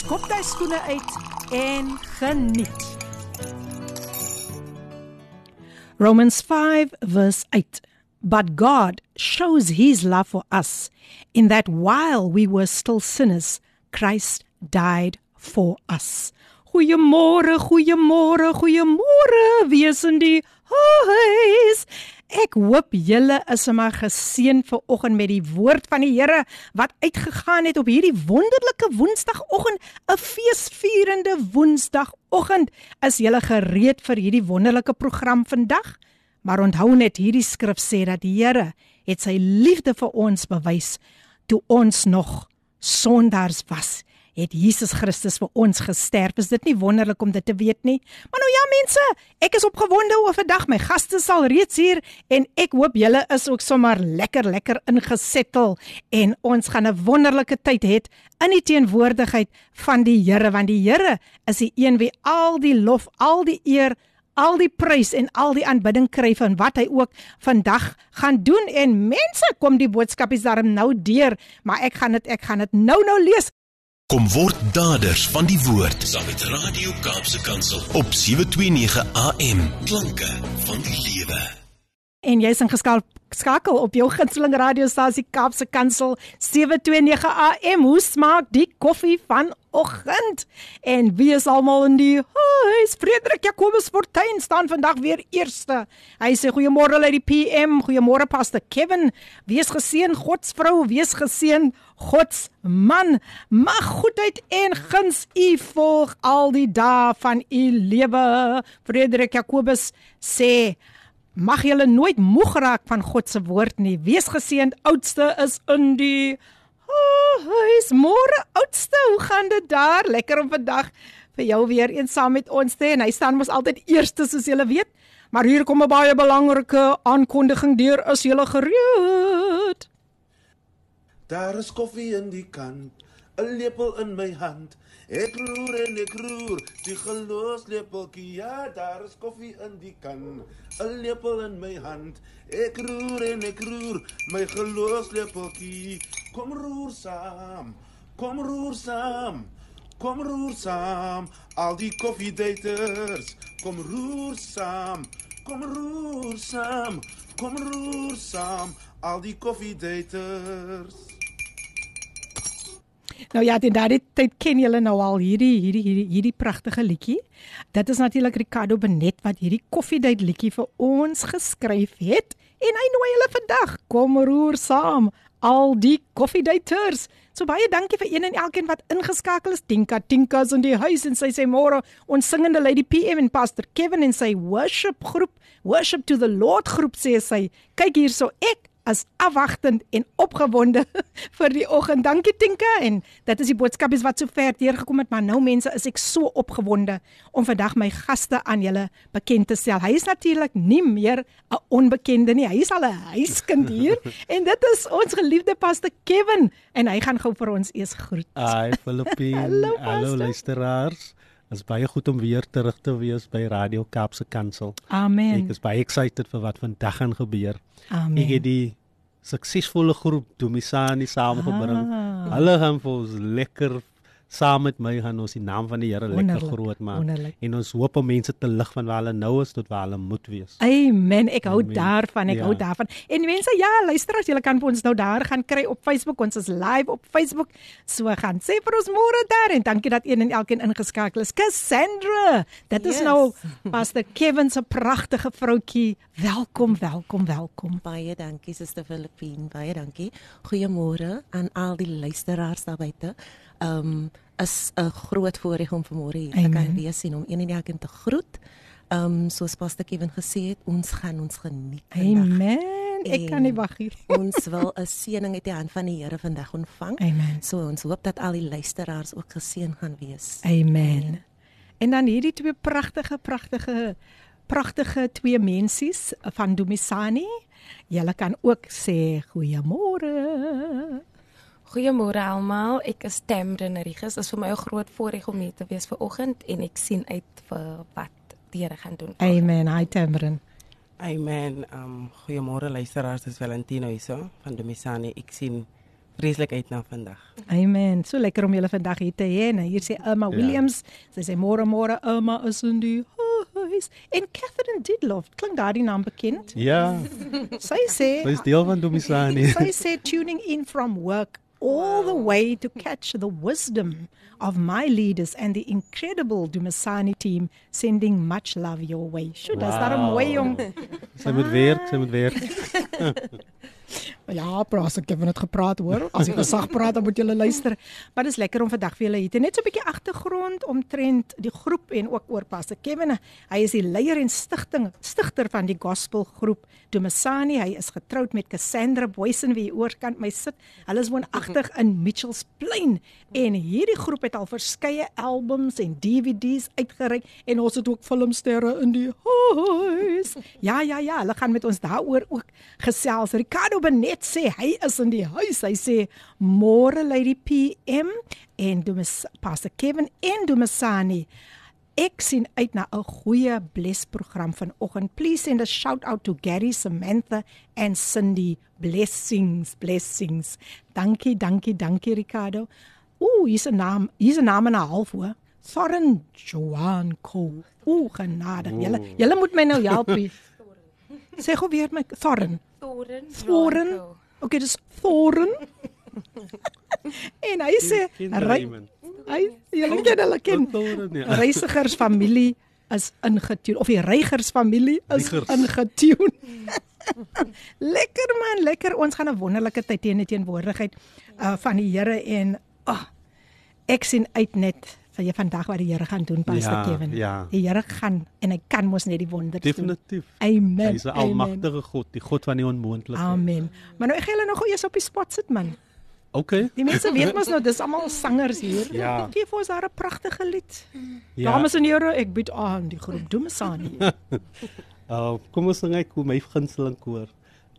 skop jy skoene uit en geniet. Romans 5 verse 8 But God shows his love for us in that while we were still sinners Christ died for us. Goeiemôre, goeiemôre, goeiemôre. Wie is in die huis? Ek hoop julle is sommer geseën vir oggend met die woord van die Here wat uitgegaan het op hierdie wonderlike Woensdagoggend, 'n feesvierende Woensdagoggend. Is julle gereed vir hierdie wonderlike program vandag? Maar onthou net hierdie skrif sê dat die Here het sy liefde vir ons bewys toe ons nog sondaars was het Jesus Christus vir ons gesterf. Is dit nie wonderlik om dit te weet nie? Maar nou ja mense, ek is opgewonde oor vandag. My gaste sal reeds hier en ek hoop julle is ook sommer lekker lekker ingesettel en ons gaan 'n wonderlike tyd hê in die teenwoordigheid van die Here want die Here is die een wie al die lof, al die eer al die prys en al die aanbidding kry van wat hy ook vandag gaan doen en mense kom die boodskapies daarom nou deur maar ek gaan dit ek gaan dit nou nou lees Kom word daders van die woord saam met Radio Kaapse Kansel op 729 AM. Klanke van die lewe. En jy's ingeskakel op jou gunsteling radiostasie Kaapse Kansel 729 AM. Hoe smaak die koffie vanoggend? En wie is almal in die huis? Frederik Jacobus Fortuin staan vandag weer eerste. Hy sê goeiemôre uit die PM. Goeiemôre Pastor Kevin. Wees geseën God se vrou, wees geseën God se man. Mag goedheid en guns u volg al die dae van u lewe. Frederik Jacobus sê Mag julle nooit moeg raak van God se woord nie. Wees geseënd. Oudste is in die huis. Môre oudste, hoe gaan dit daar? Lekker om vandag vir jou weer eens saam met ons te hê. Hy staan mos altyd eerste soos julle weet. Maar hier kom 'n baie belangrike aankondiging deur. Is julle gereed? Daar is koffie in die kan, 'n lepel in my hand. Ek roer en ek roer, die gelos lepeltjie. Ja, daar is koffie in die kan, 'n lepel in my hand. Ek roer en ek roer, my gelos lepeltjie. Kom roer saam. Kom roer saam. Kom roer saam. Al die koffiedaters, kom roer saam. Kom roer saam. Kom roer saam. Al die koffiedaters. Nou ja, dit daardie tyd ken julle nou al hierdie hierdie hierdie hierdie pragtige liedjie. Dit is natuurlik Ricardo Benet wat hierdie koffiedייט liedjie vir ons geskryf het en hy nooi hulle vandag kom roer saam al die koffiedייטers. So baie dankie vir een en elkeen wat ingeskakel is. Tinka Tinka's in die huis en sy sê môre ons singende Lady PM en Pastor Kevin en sy worship groep, worship to the Lord groep sê sy. Kyk hierso ek as afwagtend en opgewonde vir die oggend. Dankie Tinka en dit is die boodskapies wat so ver deurgekom het, maar nou mense is ek so opgewonde om vandag my gaste aan julle bekend te stel. Hy is natuurlik nie meer 'n onbekende nie. Hy is al 'n huiskind hier en dit is ons geliefde pastor Kevin en hy gaan gou vir ons eers groet. Hi Filippine. Hallo, Hallo luisteraars. Is baie goed om weer terug te wees by Radio Kaapse Kansel. Amen. Ek is baie excited vir wat vandag gaan gebeur. Amen. Ek het die suksesvolle groep Domisani saamgebring. Ah. Hulle gaan vir ons lekker saam met my gaan ons die naam van die Here lekker groot maak. wonderlik. En ons hoop om mense te lig van waar hulle nou is tot waar hulle moet wees. Amen. Ek hou Amen. daarvan. Ek Ja. hou daarvan. En mense, ja, luister as julle kan vir ons nou daar gaan kry op Facebook. Ons is live op Facebook. So gaan sê vir ons môre daar en dankie dat een en elkeen ingeskakel is. Cassandra, dit is Yes. nou Pastor Kevin se pragtige vroutjie. Welkom, welkom, welkom. Baie dankie Suster Filippine, baie dankie. Goeiemôre aan al die luisteraars daar buite. Um is 'n groot voorreg om vanmôre hier te Amen. kan wees en om een en elkeen te groet. Um soos Pastor Kevin gesê het, ons gaan ons geniet vandag. Amen. Amen. Ek kan nie wag nie. ons wil 'n seëning uit die hand van die Here vandag ontvang. Amen. So ons hoop dat al die luisteraars ook geseën gaan wees. Amen. En dan hierdie twee pragtige pragtige pragtige twee mensies van Dumisani. Julle kan ook sê goeiemôre. Goeiemôre almal. Ek is Tamrin Rigus. Dit is vir my 'n groot voorreg om hier te wees ver oggend en ek sien uit vir wat die Here gaan doen. Amen. Hi Tamrin. Amen. Um goeiemôre luisteraars, dis Valentino hierso van Domisani. Ek sien vreeslik uit na vandag. Amen. So lekker om julle vandag hier te hê. Nou hier sê Emma ja. Williams, sy sê môre môre Emma is in die huis. En Catherine Didlof, klink daardie naam bekend? Ja, Sy sê dis deel van Domisani. sy sê tuning in from work all the way to catch the wisdom of my leaders and the incredible Dumasani team sending much love your way. Sjoe, wow. dis daar 'n mooi jong. Sy moet werk, sy moet werk. Ja, praat ek het net gepraat hoor. As ek gesag praat dan moet julle luister. Maar dis lekker om vandag vir julle hier te net so 'n bietjie agtergrond omtrent die groep en ook oor Pastor Kevin. Hy is die leier en stigting stigter van die gospel groep Dumasani. Hy is getroud met Cassandra Boysen wie hier oorkant my sit. Hulle is woonagtig in Mitchells Plain en hierdie groep het al verskeie albums en DVD's uitgereik en ons het ook filmsterre in die huis. Ja, ja, ja, hulle gaan met ons daaroor ook gesels. Ricardo Benet sê hy is in die huis. Hy sê môre Lady PM en Dumas Pastor Kevin en Dumasani. Ek sien uit na 'n goeie blesprogram vanoggend. Please send a shout out to Gary, Samantha and Cindy. Blessings, blessings. Dankie, dankie, dankie Ricardo. Ooh, hier's 'n naam, hier's 'n naam en 'n half hoor. Thorin Joan Cole. Ooh, genade. Julle julle moet my nou help. Sê gou weer my Thorin. Thorin. Thorin. Okay, dis Thorin. en hy sê ry hy julle ken hulle ken. Ja. Reisigers familie is ingetune of die Reigers familie is ingetune. lekker man, lekker. Ons gaan 'n wonderlike tyd teen die teenwoordigheid uh, van die Here en oh, ek sien uit net vir jy vandag wat die Here gaan doen, Pastor Ja, Kevin. ja. Die Here gaan en hy kan mos net die wonders doen. Definitief. Amen. Hy's 'n almagtige God, die God van die onmoontlike. Amen. Maar nou ek gaan julle nog eers op die spot sit man. Okay. Die mense weet mos nou dis almal sangers hier. Ja. Gee vir ons daar 'n pragtige lied. Ja. Dames en here, ek bied aan die groep Domisani. Uh, kom ons sing ek my gunsteling koor.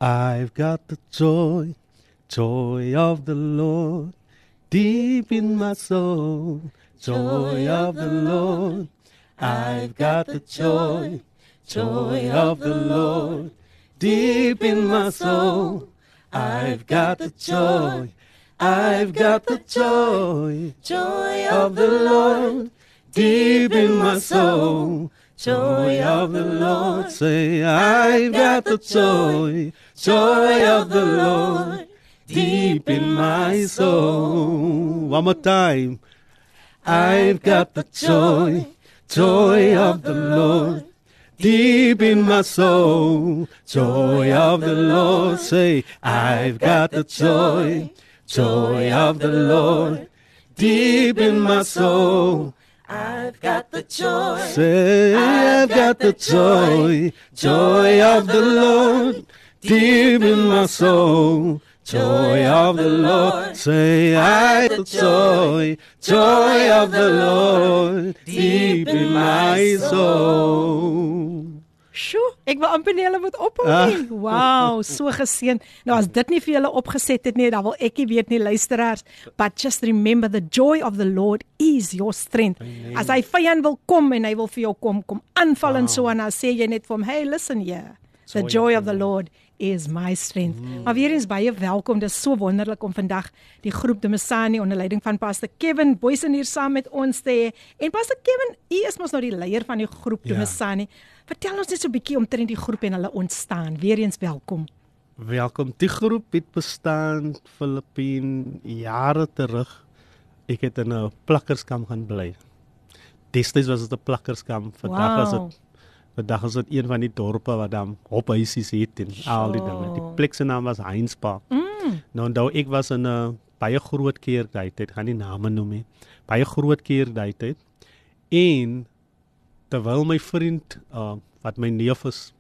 I've got the joy, joy of the Lord deep in my soul. Joy of the Lord. I've got the joy, joy of the Lord deep in my soul. I've got the joy, I've got the joy, joy of the Lord deep in my soul. Joy of the Lord, say, I've got the joy, joy of the Lord deep in my soul. One more time. I've got the joy, joy of the Lord deep in my soul. Joy of the Lord, say, I've got the joy, joy of the Lord deep in my soul. I've got the joy. Say, I've got the joy, joy of the Lord deep in my soul. Joy of the Lord, say, I the joy, joy of the Lord deep in my soul. Sjoe, ek wil amper nie hulle moet ophou nie. Wow, so geseën. Nou as dit nie vir julle opgeset het nie, dan wil ek nie weet nie luisteraars, but just remember the joy of the Lord is your strength. As hy vyand wil kom en hy wil vir jou kom kom aanval en so en dan sê jy net vir hom, "Hey, listen here. The joy of the Lord is my strength." Mm. Maar weer eens baie welkom. Dit is so wonderlik om vandag die groep De Messani onder leiding van Pastor Kevin Boysen hier saam met ons te hê. En Pastor Kevin, u is mos nou die leier van die groep De Ja. Vertel ons net so 'n bietjie omtrent die groep en hulle ontstaan. Weereens welkom. Welkom. Die groep het bestaan Filippien jare terug. Ek het in 'n plakkerskamp gaan bly. Destyds was dit 'n plakkerskamp. Vandag is Wow. dit vandag is dit een van die dorpe wat dan hophuisies het en al die dinge. Die plek se naam was Heinspark. Mm. Nou onthou ek was in 'n baie groot kerk tyd, gaan nie name noem nie. Baie groot kerk tyd. En terwyl my vriend uh, wat my neef is,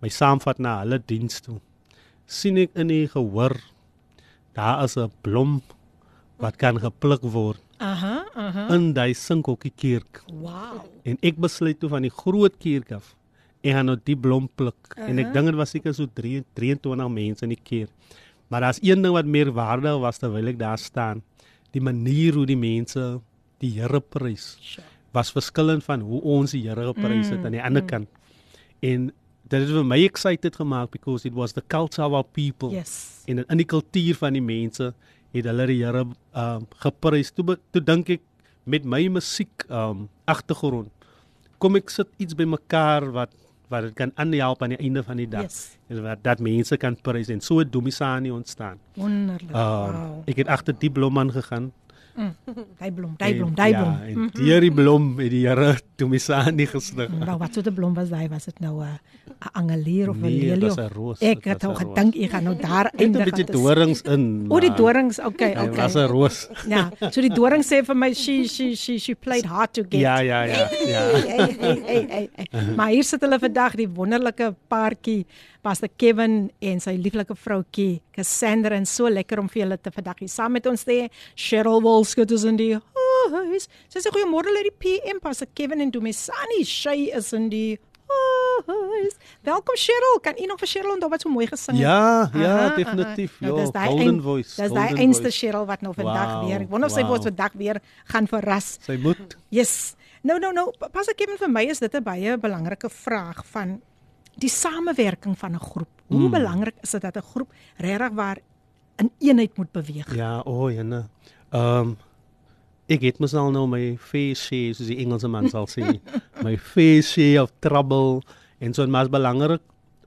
my saamvat na hulle diens toe. sien ek in die gehoor daar is 'n blom wat kan gepluk word Aha, aha. in daai sinkhokkie kerk. Wow. En ek besluit toe van die groot kerk af en gaan nou die blom pluk. Uh -huh. En ek dink dit was seker so 3 23 mense in die kerk. Maar daar's een ding wat meer waarde was terwyl ek daar staan. Die manier hoe die mense die Here prys was verskillend van hoe ons die Here geprys het aan die ander kant. En dit het vir my excited gemaak because it was the culture of our people. Yes. En in die kultuur van die mense het hulle die Here um geprys. Toe toe dink ek met my musiek um agtergrond kom ek sit iets bymekaar wat wat dit kan aanhelp aan die einde van die dag. Yes. En wat dat mense kan prys en so het Domisani ontstaan. Wonderlik. Um wow. ek het agter die blom aangegaan. Daai blom, daai blom, daai blom. Ja, en deur die blom het die Here Domisani gestig. Nou wat soort 'n blom was daai? Was dit nou 'n 'n angelier of 'n Nee, dit lelie? was of- 'n roos, Ek dit het was al 'n roos. gedink ek gaan nou daar 'n eindig. bietjie want dit is- dorings in. O, die maar dorings. Okay, Hy was okay. 'n roos. Ja, so die doring sê vir my she she she she played hard to get. Ja, ja, ja, ja. Hey, hey, hey, hey, hey. Maar hier sit hulle vandag die wonderlike paartjie, Pastor Kevin en sy lieflike vroutjie Cassandra en so lekker om vir julle te vandag hier saam met ons te hê. Cheryl Wolskut is in die huis. Sy sê goeiemôre uit die PM Pastor Kevin en Domisani. Sy is in die huis. Welkom Cheryl. Kan u nog vir Cheryl onthou wat so mooi gesing het? Ja, ja, Aha, definitief. aha. Nou, Ja, golden een- voice, Dis daai einste voice. Cheryl wat nou vandag Wow, weer. Ek wonder of sy wow. ons vandag weer gaan verras. Sy moet Yes. Nou nou nou, pas ek even vir my is dit 'n baie belangrike vraag van die samewerking van 'n groep. Hoe Hmm. mm. belangrik is dit dat 'n groep regtig waar in eenheid moet beweeg? Ja, o, oh, jene. Ehm um, ek het mos al nou my face share soos die Engelse man sal sê. my face share of trouble en so maar is belangrik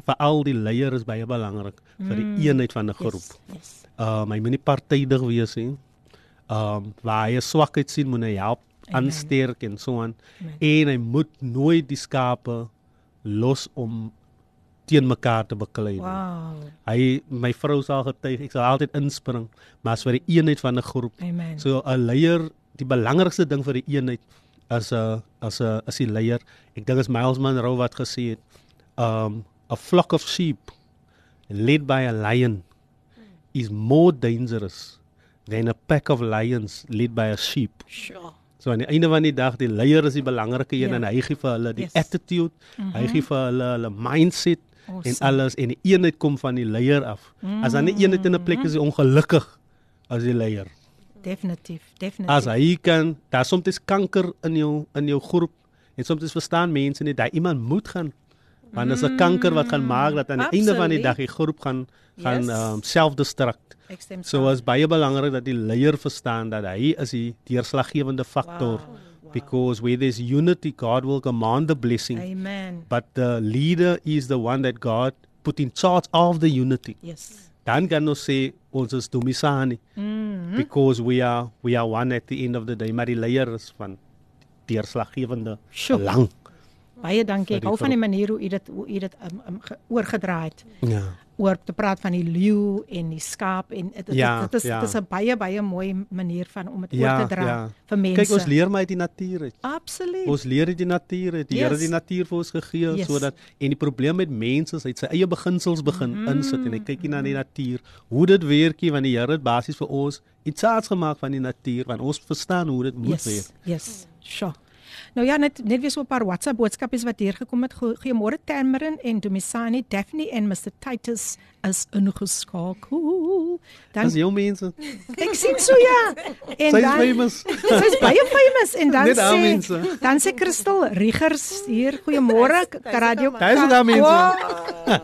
vir al die leiers is baie belangrik vir die eenheid van 'n groep. Yes. yes. Ehm um, hy moenie partydig wees nie. Ehm um, waar 'n swakheid sien moet hy help Amen. aansterk en so aan. Amen. En hy moet nooit die skape los om teen mekaar te beklei. Wow. Hy my vrou sal getuig, ek sal altyd inspring, maar as vir die eenheid van 'n groep. Amen. So 'n leier, die belangrikste ding vir die eenheid as 'n as 'n as die leier. Ek dink is Miles Monroe wat gesê het, um a flock of sheep led by a lion is more dangerous than a pack of lions led by a sheep. Sure. So aan die einde van die dag, die leier is die belangrike een Ja. en hy gee vir hulle die Yes. Mhm. attitude, hy gee vir hulle hulle mindset en Awesome. alles en die eenheid kom van die leier af. As dan nie eenheid in 'n plek is, is hy ongelukkig as die leier. Definitief, definitief. As hy kan, daar soms kanker in jou in jou groep en soms verstaan mense nie dat iemand moet gaan want dit is 'n kanker wat gaan maak dat aan die einde van die dag die groep gaan gaan Yes. um, self-destruct. So is baie belangrik dat die leier verstaan dat hy is die deurslaggewende faktor Wow, because where there's unity God will command the blessing Amen. but the leader is the one that God put in charge of the unity. Yes. Dan kan ons sê ons is domisani Mhm. because we are we are one at the end of the day maar die leier is van deurslaggewende belang. Baie dankie. Ek hou van die manier hoe u dit hoe u dit um, um, ge- oorgedra het. Ja. oor te praat van die leeu en die skaap en dit Ja, dit is ja. dit is 'n baie baie mooi manier van om dit Ja, oor te dra ja. vir mense. Kyk ons leer maar uit die natuur uit. Absoluut. Ons leer uit die natuur uit. Die Here het Yes. die natuur vir ons gegee Yes. sodat en die probleem met mense is hy het sy eie beginsels begin Mhm. insit en hy kyk nie na die natuur hoe dit werkie want die Here het basies vir ons iets saaks gemaak van die natuur want ons verstaan hoe dit moet yes, werk. Yes. Sure. Nou ja, net net weer so 'n paar WhatsApp boodskapies wat hier gekom het. Goe- Goeiemôre Termerin en Domisani, Daphne en Mr Titus is ingeskakel. Dan Dis jou mense. ek sien so ja. En Sy's dan famous. Sy's baie famous en dan Net sê mense. dan sê Christel Riegers hier goeiemôre Radio Daar is ook haar mense. Wow.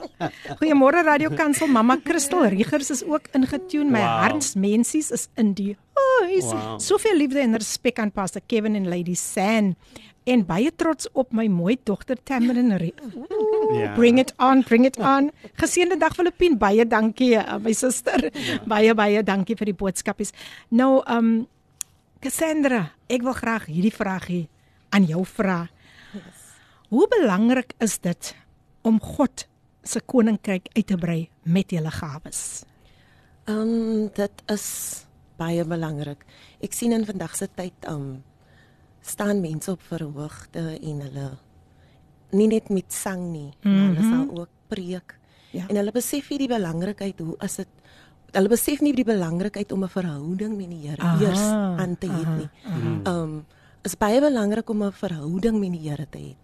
Goeiemôre Radio Kansel mamma Christel Riegers is ook ingetune my Wow. harts mensies is in die huis Wow. soveel liefde en respek aan Pastor Kevin en Lady San en baie trots op my mooi dogter Tamarin Ooh, Ja. Bring it on, bring it on. Geseënde dag Filippien. Baie dankie uh, my suster. Baie baie dankie vir die boodskapies. Nou um Cassandra, ek wil graag hierdie vraagie aan jou vra. Hoe belangrik is dit om God se koninkryk uit te brei met julle gawes? Ehm um, dit is baie belangrik. Ek sien in vandag se tyd ehm um, staan mense op verhoogte en hulle nie net met sang nie, mm -hmm. maar hulle sal ook preek Ja. En hulle besef nie die belangrikheid hoe is dit hulle besef nie die belangrikheid om 'n verhouding met die Here eers aan te hê nie. Ehm um, is baie belangrik om 'n verhouding met die Here te hê.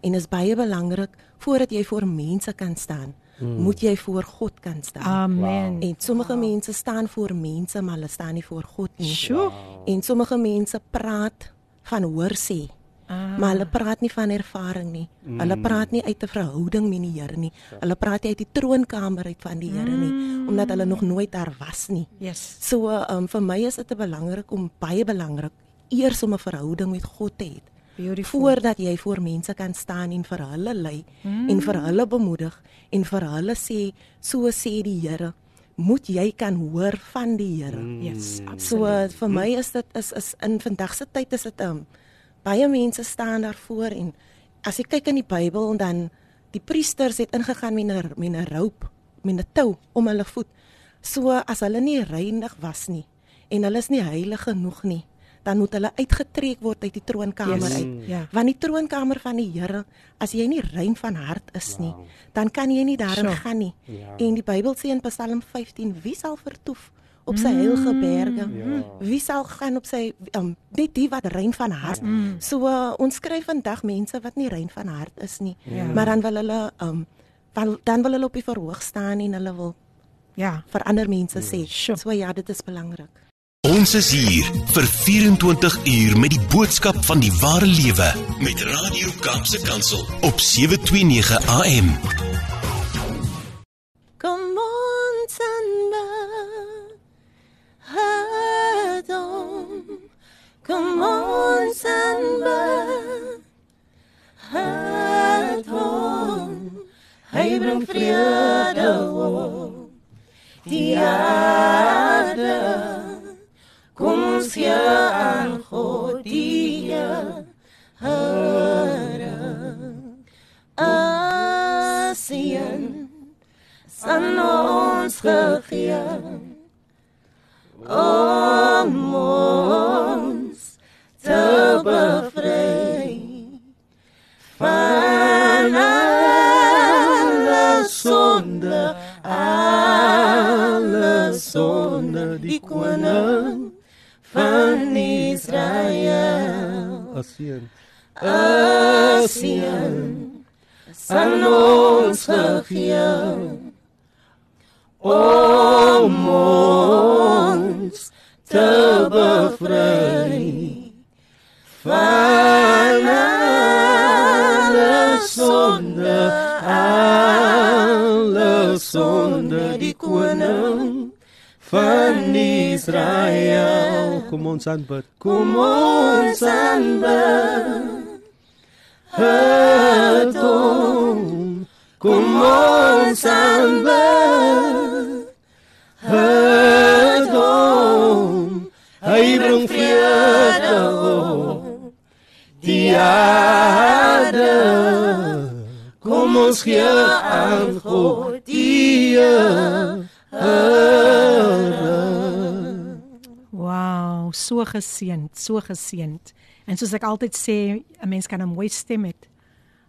En is baie belangrik voordat jy voor mense kan staan, moet jy voor God kan staan. Amen. En sommige mense staan voor mense, maar hulle staan nie voor God nie. Sjoe. En sommige mense praat van hoor sê. Ah. Maar hulle praat nie van ervaring nie. Mm. Hulle praat nie uit 'n verhouding met die Here nie. Hulle praat nie uit die troonkamer uit van die Here nie, Mm. omdat hulle nog nooit daar was nie. Yes. So, um, vir my is dit belangrik om baie belangrik eers om 'n verhouding met God te hê Beautiful. voordat jy voor mense kan staan en vir hulle lei mm. en vir hulle bemoedig en vir hulle sê so sê die Here moet jy kan hoor van die Here. Mm. Yes, So absoluut. uh, vir my is dit is is in vandag se tyd is dit um baie mense staan daarvoor en as jy kyk in die Bybel dan die priesters het ingegaan met 'n met 'n rope, met 'n tou om hulle voet. So as hulle nie reinig was nie en hulle is nie heilig genoeg nie, dan moet hulle uitgetrek word uit die troonkamer Yes, uit. ja. Want die troonkamer van die Here, as jy nie rein van hart is nie, dan kan jy nie daarin Sure. gaan nie. En die Bybel sê in Psalm 15, wie sal vertoef op sy heilige berge? Wie sal gaan op sy um, net die wat rein van hart. So uh, ons skryf vandag mense wat nie rein van hart is nie. Ja. Maar dan wil hulle um dan, dan wil hulle op die verhoog staan en hulle wil Ja. vir ander mense sê. Sure. So ja, dit is belangrik. Ons is hier vir 24 uur met die boodskap van die ware lewe met Radio Kaapse Kansel op 729 AM. Hadom. Come on, Samba. Hadom. Hy bring vrede op die aarde. Kom ons gee aan God die Here. Asien san ons gegee om ons te bevry van alle sonde alle sonde die koning van Israel Asien. asien san ons gegee om ons te bevry van alle sonde alle sonde die koning van Israel. Kom ons aanbid. kom ons aanbid het hom kom ons aanbid het hy bring vrede op die aarde kom ons gee aan God die Here Wow, so geseënd, so geseënd. En soos ek altyd sê, 'n mens kan 'n mooi stem hê,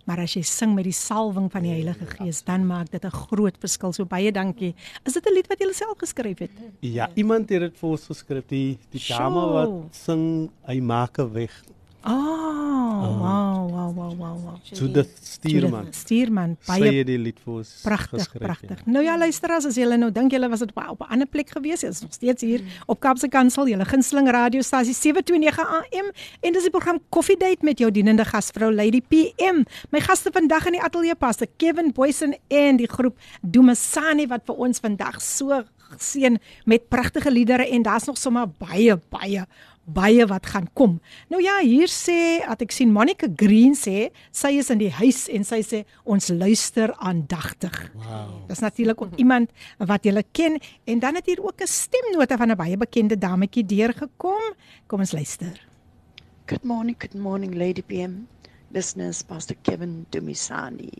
maar as jy sing met die salwing van die Heilige Gees, dan maak dit 'n groot verskil. So baie dankie. Is dit 'n lied wat jy self geskryf het? Ja, iemand het dit vir ons geskryf. Die die dame wat sing hy maak 'n weg. Oh, wow, wow, wow, wow, wow. Judith Stuurman. Judith Stuurman, Sy baie het die lied vir ons Pragtig, geskryf. pragtig. Nou ja, luisteraars, as julle nou dink julle was dit op, 'n ander plek gewees, is nog steeds hier op Kaapse Kansel, julle gunsteling radiostasie 729 AM en dis die program Coffee Date met jou dienende gasvrou Lady PM. My gaste vandag in die ateljee paste Kevin Boysen en die groep Dumasani wat vir ons vandag so seën met pragtige liedere en daar's nog sommer baie baie baie wat gaan kom. Nou ja, hier sê dat ek sien Monica Green sê sy is in die huis en sy sê ons luister aandagtig. Wow. Dis natuurlik iemand wat jy ken en dan het hier ook 'n stemnota van 'n baie bekende dametjie deurgekom. Kom ons luister. Good morning, good morning, Lady PM, listeners, Pastor Kevin Dumisani,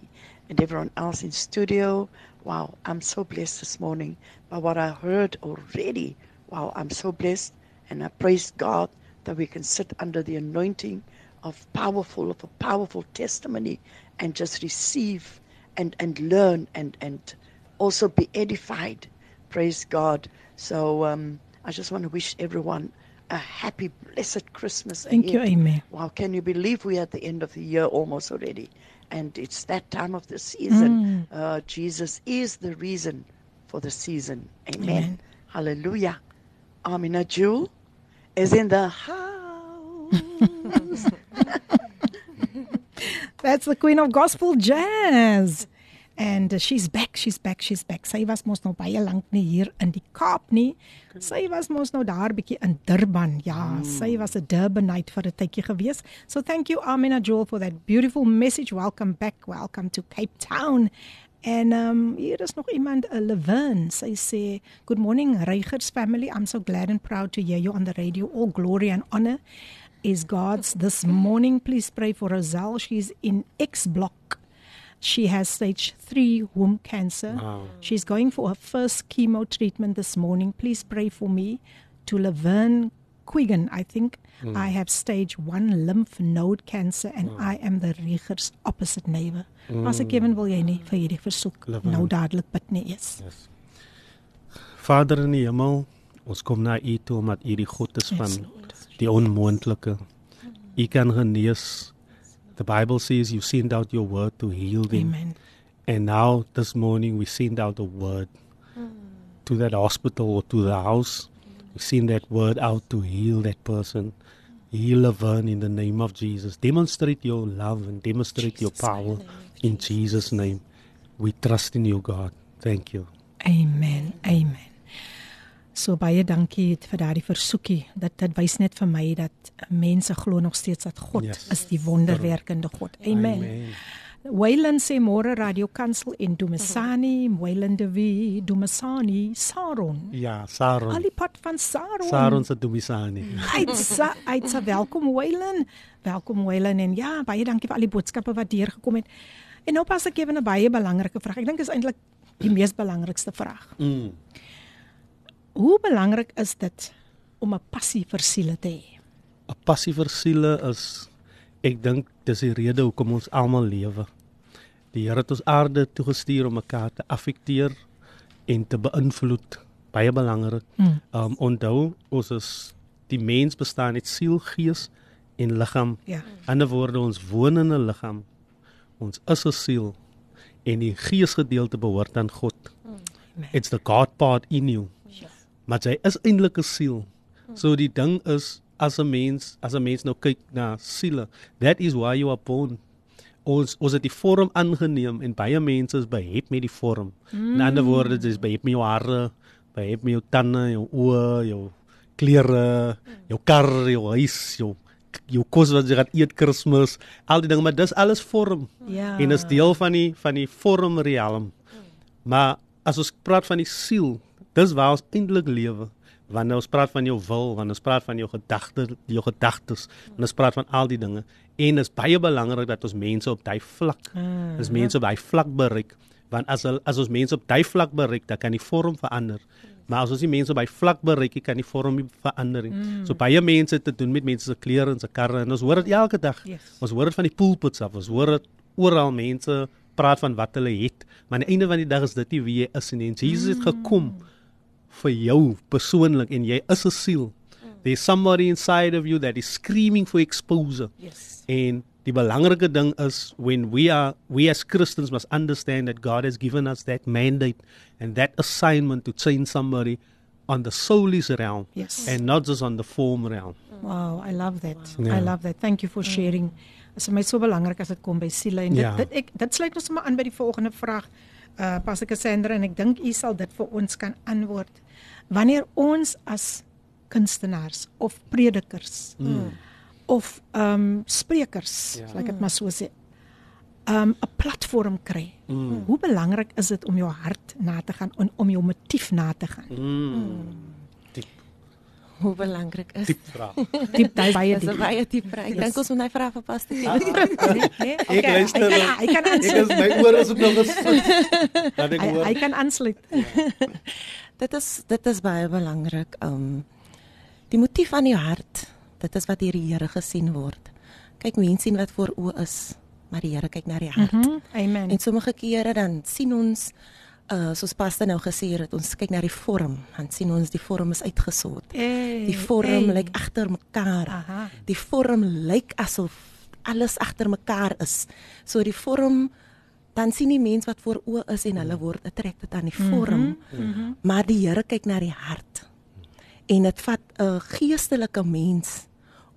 and everyone else in studio. Wow, I'm so blessed this morning by what I heard already. Wow, I'm so blessed, and I praise God that we can sit under the anointing of powerful, of a powerful testimony, and just receive and and learn and and also be edified. Praise God. So um, I just want to wish everyone a happy, blessed Christmas. Thank you, amen. Wow, can you believe we're at the end of the year almost already? And it's that time of the season. Uh, Jesus is the reason for the season. Amen. Amen. Hallelujah. Amina Jewel is in the house. That's the queen of gospel jazz. And uh, she's back, she's back, she's back. Sy was mos nou baie lank nie hier in die Kaap nie. Sy was mos nou daar bietjie in Durban. Ja, sy was 'n Durbanite vir 'n tydjie gewees. So thank you Amina Joel for that beautiful message. Welcome back. Welcome to Cape Town. En um hier is nog iemand, 'n Levin. Sy sê, "Good morning, Reigers family. I'm so glad and proud to hear you on the radio. All glory and honor is God's this morning. Please pray for Roselle. She's in X block. She has stage 3 womb cancer. Wow. She's going for her first chemo treatment this morning. Please pray for me to Laverne Quigan. I think Mm. I have stage 1 lymph node cancer and mm. I am the Riegers opposite neighbor. As ek mm. Kevin wil jy nie vir hierdie versoek Laverne. nou dadelik bid nie eens. Yes. Vader in die hemel, ons kom na U toe omdat U die God is van die onmoontlike. U kan genees. The Bible says you send out your word to heal them. Amen. And now this morning we send out a word hmm. to that hospital or to the house. We send that word out to heal that person. Heal Laverne in the name of Jesus. Demonstrate your love and demonstrate your power in Jesus' name. We trust in you, God. Thank you. Amen. Amen. So baie dankie vir daardie versoekie. Dit dit wys net vir my dat mense glo nog steeds dat God Yes. is die wonderwerkende God. Amen. Amen. Wayland sê môre Radio Kansel en Dumisani, Wayland de Wie, Dumisani, Saron. Ja, Saron. Alipad van Saron. Saron sa Dumisani. Uitsa, uitsa welkom Wayland. Welkom Wayland en ja, baie dankie vir al die boodskappe wat deurgekom het. En nou pas ek ewe 'n baie belangrike vraag. Ek dink is eintlik die mees belangrikste vraag. Mm. Hoe belangrik is dit om 'n passie vir siele te hê? 'n Passie vir siele is ek dink dis die rede hoekom ons almal lewe. Die Here het ons aarde toegestuur om mekaar te affekteer en te beïnvloed. Baie belangrik. Mm. Um onthou ons is die mens bestaan uit siel, gees en liggaam. Ja. ander woorde ons woon in 'n liggaam. Ons is 'n siel en die geesgedeelte behoort aan God. It's the God part in you. Maar jy is eintlik 'n siel. So die ding is as 'n mens, as 'n mens nou kyk na siele, that is why you are born. Ons ons het die vorm aangeneem en baie mense is behept met die vorm. Mm. In ander woorde, dis behept met jou hare, behept met jou tande, jou oë, jou klere, jou kar, jou huis, jou jou kos wat jy gaan eet Kersfees, al die dinge, maar dis alles vorm. Ja. En is deel van die van die vormrealm. Maar as ons praat van die siel, dis waar ons eintlik lewe. Wanneer ons praat van jou wil, wanneer ons praat van jou gedagtes, jou gedagtes, wanneer ons praat van al die dinge. En dit is baie belangrik dat ons mense op daai vlak, Ah, dis mense op daai vlak bereik, want as as ons mense op daai vlak bereik, dan kan die vorm verander. Maar as ons die mense by vlak bereik, kan die vorm verander. Mm. So baie mense te doen met mense se klere en se karre en ons hoor dit elke dag. Yes. Ons hoor dit van die pulpits af, ons hoor dit oral mense praat van wat hulle het, maar aan die einde van die dag is dit nie wie jy is nie. En Jesus het gekom vir jou persoonlik en jy is 'n siel. There's somebody inside of you that is screaming for exposure. Yes. En die belangrike ding is when we are we as Christians must understand that God has given us that mandate and that assignment to change somebody on the soulish realm Yes. and not just on the form realm. Wow, I love that. Ja. I love that. Thank you for sharing. Dit is vir my so belangrik as dit kom by siele en dit Ja. dit ek dit sluit ons maar aan by die volgende vraag. Uh Pastor Cassandra en ek dink u sal dit vir ons kan antwoord. Wanneer ons as kunstenaars of predikers mm. of ehm um, sprekers, Ja. like dit maar so sê, ehm um, 'n platform kry. Mm. Hoe belangrik is dit om jou hart na te gaan en om jou motief na te gaan? Mm. Hoe belangrik is Diep vraag. Diep daai baie Dis 'n diep. baie diep vraag. Ek dink ons moet hy vra vir Pastor Nee, nee, Ek luister. Hy kan, Ek is my ore is op nog gesluit. Dat ek hoor. hy kan aansluit. Dit is dit is baie belangrik. Um die motief van die hart, dit is wat deur die Here gesien word. Kyk, mense sien wat voor oë is, maar die Here kyk na die hart. Mm -hmm. Amen. En sommige kere dan sien ons uh soos paste nou gesê het, ons kyk na die vorm, dan sien ons die vorm is uitgesort. Ey, Die vorm ey. lyk agter mekaar. Aha. Die vorm lyk asof alles agter mekaar is. So die vorm dan sien die mens wat voor oë is en hulle word attracted aan die vorm. Mm -hmm. Maar die Here kyk na die hart. En dit vat 'n geestelike mens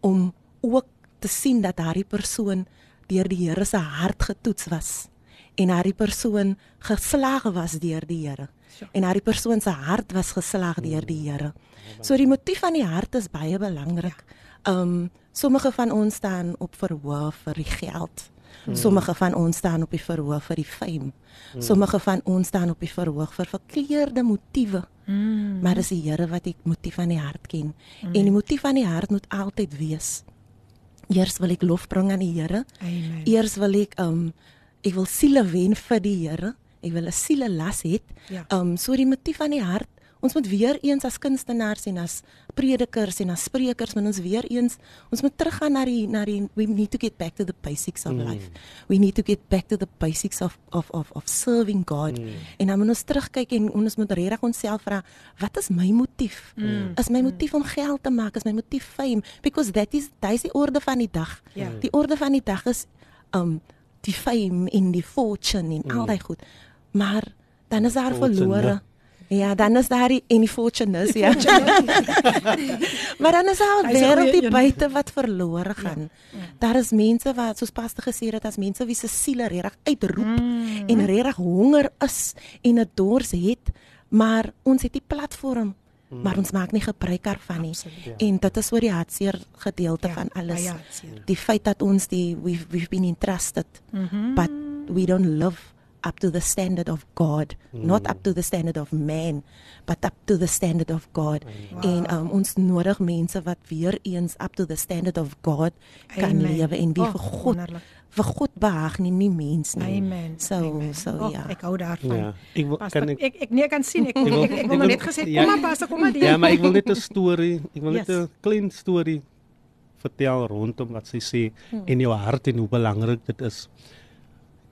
om ook te sien dat daardie persoon deur die Here se hart getoets was en daardie persoon geslaag was deur die Here. En daardie persoon se hart was geslaag deur die Here. So die motief van die hart is baie belangrik. Um sommige van ons staan op verhoog vir die geld. Sommige van ons staan op die verhoog vir die fame. Sommige van ons staan op die verhoog vir verkeerde motiewe. Mm. Maar dis die Here wat die motief van die hart ken. En die motief van die hart moet altyd wees. Eers wil ek lof bring aan die Here. Eers wil ek um ek wil siele wen vir die Here. Ek wil 'n siele las hê. Ja. Um so die motief van die hart. Ons moet weer eens as kunstenaars en as predikers en as sprekers moet ons weer eens ons moet teruggaan na die na die we need to get back to the basics of mm. life. We need to get back to the basics of of of of serving God. Mm. En dan moet ons terugkyk en ons moet regtig onsself vra, wat is my motief? Mm. Is my motief om geld te maak? Is my motief fame? Because that is that is die orde van die dag. Ja. Die orde van die dag is um die fame en die fortune en al daai goed. Maar dan is daar Fortune, verlore. Ja, dan is daar die en die fortune is ja. maar dan is daar 'n wêreld buite wat verlore gaan. Daar is mense wat soos paste gesê het, as mense wie se siele regtig uitroep Mm. en regtig honger is en 'n dors het, maar ons het die platform maar ons maak nie gebruik daarvan nie. Absoluut. En dit is oor die hartseer gedeelte Ja, van alles. Die feit dat ons die we've we've been entrusted Mhm. but we don't live up to the standard of God, not up to the standard of man, but up to the standard of God. En um, ons nodig mense wat weer eens up to the standard of God kan Amen. lewe en wie Oh, vir God wonderlik. Vir God behaag nie, nie mens nie. Amen. So Amen. so oh, ja. Ek hou daarvan. Ja, ek wil kan ek ek ek, nee, kan sien ek Ek ek, wil- ek, ek, ek wil wil- net gesê ja. kom maar pastor, kom maar die. Ja, maar ek wil net 'n storie, ek wil net Yes. 'n klein storie vertel rondom wat sy sê en jou hart en hoe belangrik dit is.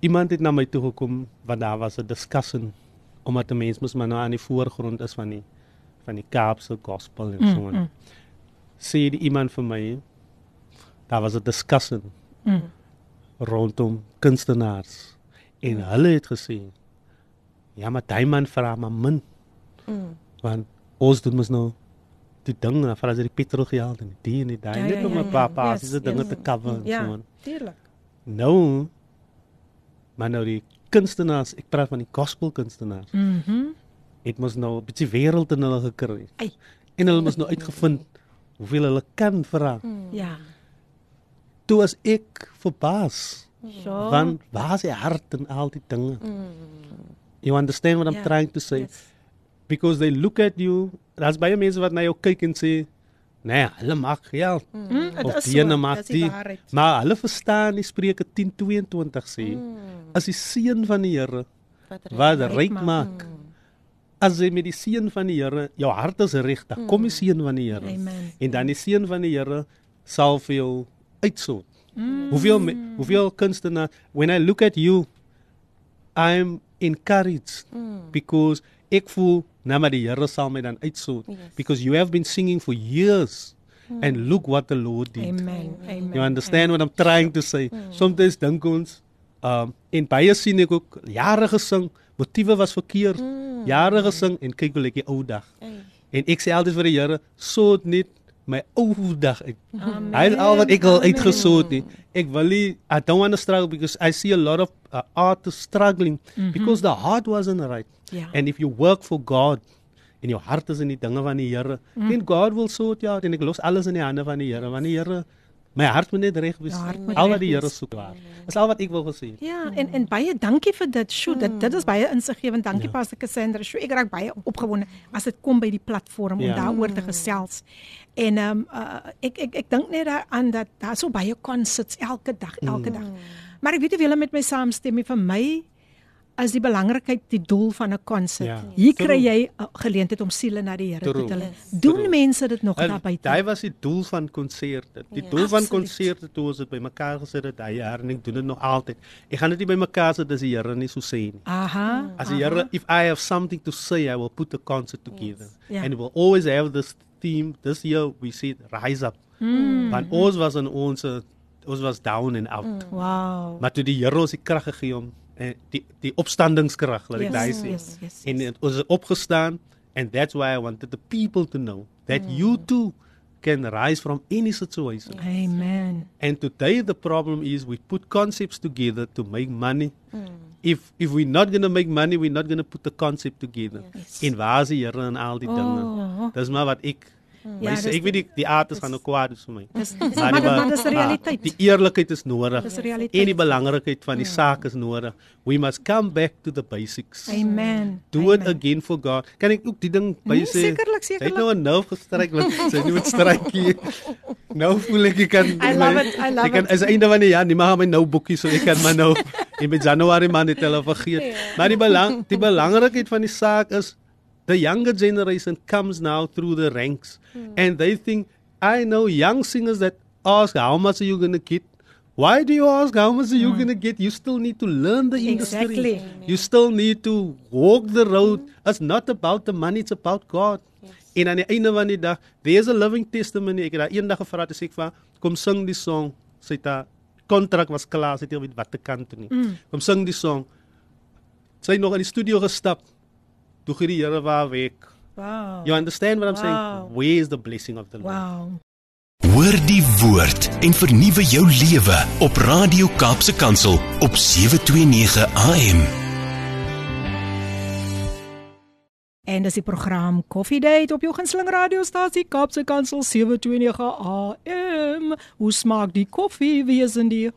Iemand het na my toe gekom want daar was 'n discussion omdat 'n mens mos maar nou aan die voorgrond is van die van die Kaapse gospel en so aan. Sê die iemand vir my daar was 'n discussion Mm. Rondom kunstenaars en hulle het gesê ja maar daai man vra maar min Mm. want ons doen mos nou die dinge dan vra jy die petrol geld en die en die daai Ja, net ja, om 'n ja. paar Yes, dinge yes. te cover en Ja, so aan. tuurlik. Nou maar nou die kunstenaars, ek praat van die gospel kunstenaars, Mhm. het mos nou 'n bietjie wêreld in hulle gekry. Ai. En hulle mos nou uitgevind hoeveel hulle kan vra. Ja. Toe as ek verbaas So. van waar is die hart en al die dinge. You understand what I'm Ja, trying to say? yes. Because they look at you, daar's baie mense wat na jou kyk en sê, "Nee, hulle maak geld." Mm, dit of is die ene so, maak die. Maar hulle verstaan die Spreuke 10:22 sê, as die seun van die Here wat ryk maak. maak. As jy met die seun van die Here, jou hart is reg, dan kom die seun van die Here. Amen. En dan die seun van die Here sal vir jou uitsort. Hoeveel me- hoeveel kunstenaar when I look at you I'm encouraged because ek voel nou maar die Here sal my dan uitsort because you have been singing for years and look what the Lord did. Amen. Amen. You understand what I'm trying to say? Sometimes dink ons um en baie sien ek ook jare gesing, motiewe was verkeerd. Jare gesing en kyk hoe lyk die ou dag. En ek sê altyd vir die Here, soort net my ou dag uit. Hy is al wat ek al uitgesoot het. Ek wil nie I don't want to struggle because I see a lot of uh, artists struggling because the heart wasn't right. Ja. And if you work for God en jou hart is in die dinge van die Here, then God will sort you out en ek los alles in die hande van die Here, want die Here my hart moet net reg wees. Al wat die Here soek waar. Dis al wat ek wil gesê. Ja, en en baie dankie vir dit. Sjoe, dit dit is baie insiggewend. Dankie ja. Pastor Cassandra. Sjoe, ek raak baie opgewonde as dit kom by die platform om Ja. daaroor te gesels. En ehm um, uh, ek ek ek dink net daaraan dat daar so baie concerts elke dag, elke dag. Maar ek weet nie of julle met my saamstem nie vir my is die belangrikheid die doel van 'n konsert. Ja. Hier kry jy 'n geleentheid om siele na die Here te tel. Yes. Doen True. mense dit nog daar buite? Daai was die doel van konserte. Die Ja. doel van konserte toe ons dit bymekaar gesit het, daai jaar en ek doen dit nog altyd. Ek gaan dit nie bymekaar sit as die Here nie so sê nie. Aha. As die Here if I have something to say, I will put the concert together. Ja. And we'll always have this theme. This year we see rise up. Mm. Want ons was in ons uh, ons was down and out. Wow. Maar toe die Here ons die krag gegee om en die die opstandingskrag, laat ek daai Yes, sê. yes, yes, En yes. het- ons het opgestaan and that's why I wanted the people to know that Mm. you too can rise from any situation. Amen. And today the problem is we put concepts together to make money. If if we're not going to make money, we're not going to put the concept together. En waar is die Here en al die dinge? Oh. Dis maar wat ek Ja, Ja, dis- ek weet die, die aard is gaan ook kwaad is vir my. Dis dis Maar dis 'n realiteit. Die eerlikheid is nodig. Dis realiteit. En die belangrikheid van die saak is nodig. We must come back to the basics. Amen. Do it Amen. again for God. Kan ek ook die ding by Nee, sê? sekerlik, het sekerlik. nou 'n nerve gestryk want sy het nie met strykie. Nou voel ek ek kan I love it, I love ek kan it. as einde van die jaar, nie maar my nou boekie so ek kan maar nou in Januarie maand dit hulle vergeet. Maar die belang die belangrikheid van die saak is the younger generation comes now through the ranks and they think I know young singers that ask how much are you going to get Why do you ask how much are you going to get? You still need to learn the industry. Exactly. You still need to walk the road. It's not about the money, it's about God. En aan die einde van die dag, there's a living testimony. Ek het daar eendag gevra te sê ek van kom sing die song. Sy het haar kontrak was klaar, sy het nie weet wat te kan toe nie. Mm. Kom sing die song. Sy het nog in die studio gestap. Toe gee die Here waar weg. Wow. You understand what I'm Wow. saying? Where is the blessing of the Lord? Wow. Hoor die woord en vernuwe jou lewe op Radio Kaapse Kansel op 729 AM. En dis die program Coffee Date op jou gunsteling radiostasie Kaapse Kansel 729 AM. Hoe smaak die koffie? Wie is in die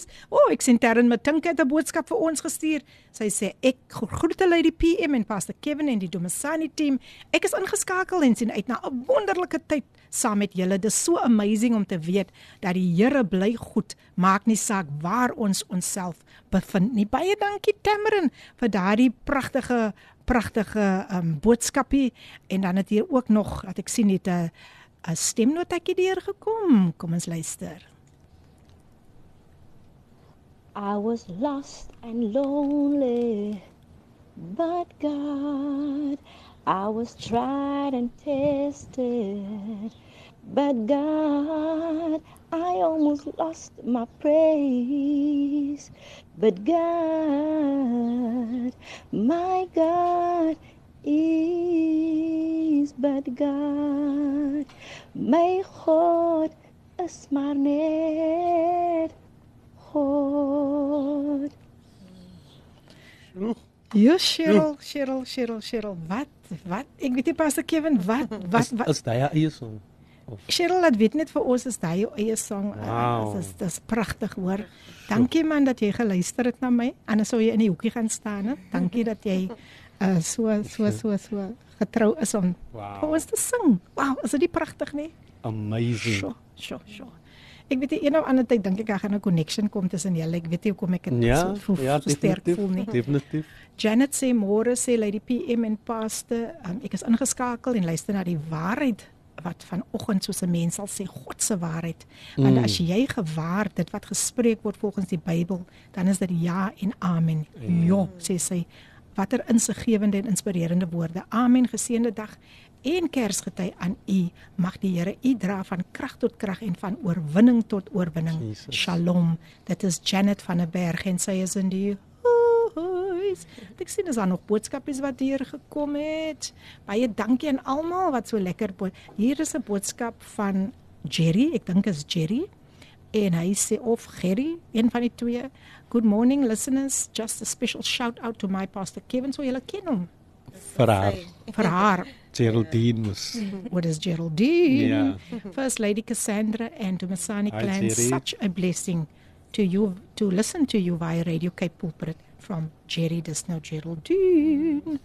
huis? O, oh, ek sien Terren Matink het 'n boodskap vir ons gestuur. Sy sê ek groete Lady PM en Pastor Kevin en die Domisani team. Ek is ingeskakel en sien uit na 'n wonderlike tyd saam met julle. Dis so amazing om te weet dat die Here bly goed, maak nie saak waar ons onsself bevind nie. Baie dankie Tamrin vir daardie pragtige pragtige um, boodskapie en dan het hier ook nog dat ek sien het 'n 'n stemnotetjie deurgekom. Kom ons luister. I was lost and lonely, but God, I was tried and tested, but God, I almost lost my praise, but God, my God is but God, my heart is maar net God. Ja, Cheryl, Cheryl, Cheryl, Cheryl. Wat? Wat? Ek weet nie Pastor Kevin, wat wat Is, wat is daai haar eie song? Cheryl, laat weet net vir ons is daai jou eie song. Wow. Dis dis pragtig hoor. Dankie man dat jy geluister het na my. Anders sou jy in die hoekie gaan staan, hè. Dankie dat jy uh, so so so so getrou is om Wow. vir ons te sing. Wow, is dit nie pragtig nie? Amazing. Sjoe, sjoe, sjoe. Ek weet nie een of ander tyd dink ek daar gaan 'n connection kom tussen julle. Ek weet nie hoekom ek dit Ja, so, voel, ja, so sterk voel nie. Definitief. Janet sê môre sê Lady PM en Pastor, um, ek is ingeskakel en luister na die waarheid wat vanoggend soos 'n mens sal sê God se waarheid. Want Mm. as jy gewaar dit wat gespreek word volgens die Bybel, dan is dit ja en amen. Ja, sê sy. Watter insiggewende en inspirerende woorde. Amen. Geseënde dag en Kersgety aan u. Mag die Here u dra van krag tot krag en van oorwinning tot oorwinning. Jesus. Shalom. Dit is Janet van der Berg en sy is in die huis. Ek sien is daar nog boodskapies wat hier gekom het. Baie dankie aan almal wat so lekker bo Hier is 'n boodskap van Jerry, ek dink is Jerry. En hy sê of Gerry, een van die twee. Good morning listeners, just a special shout out to my pastor Kevin, so julle ken hom. Vir haar. Vir haar. Geraldine was. What is Geraldine? Ja. First Lady Cassandra and to Masani Hi, clan. Jerry. Such a blessing to you to listen to you via Radio Cape Pulpit from Jerry Disno Geraldine.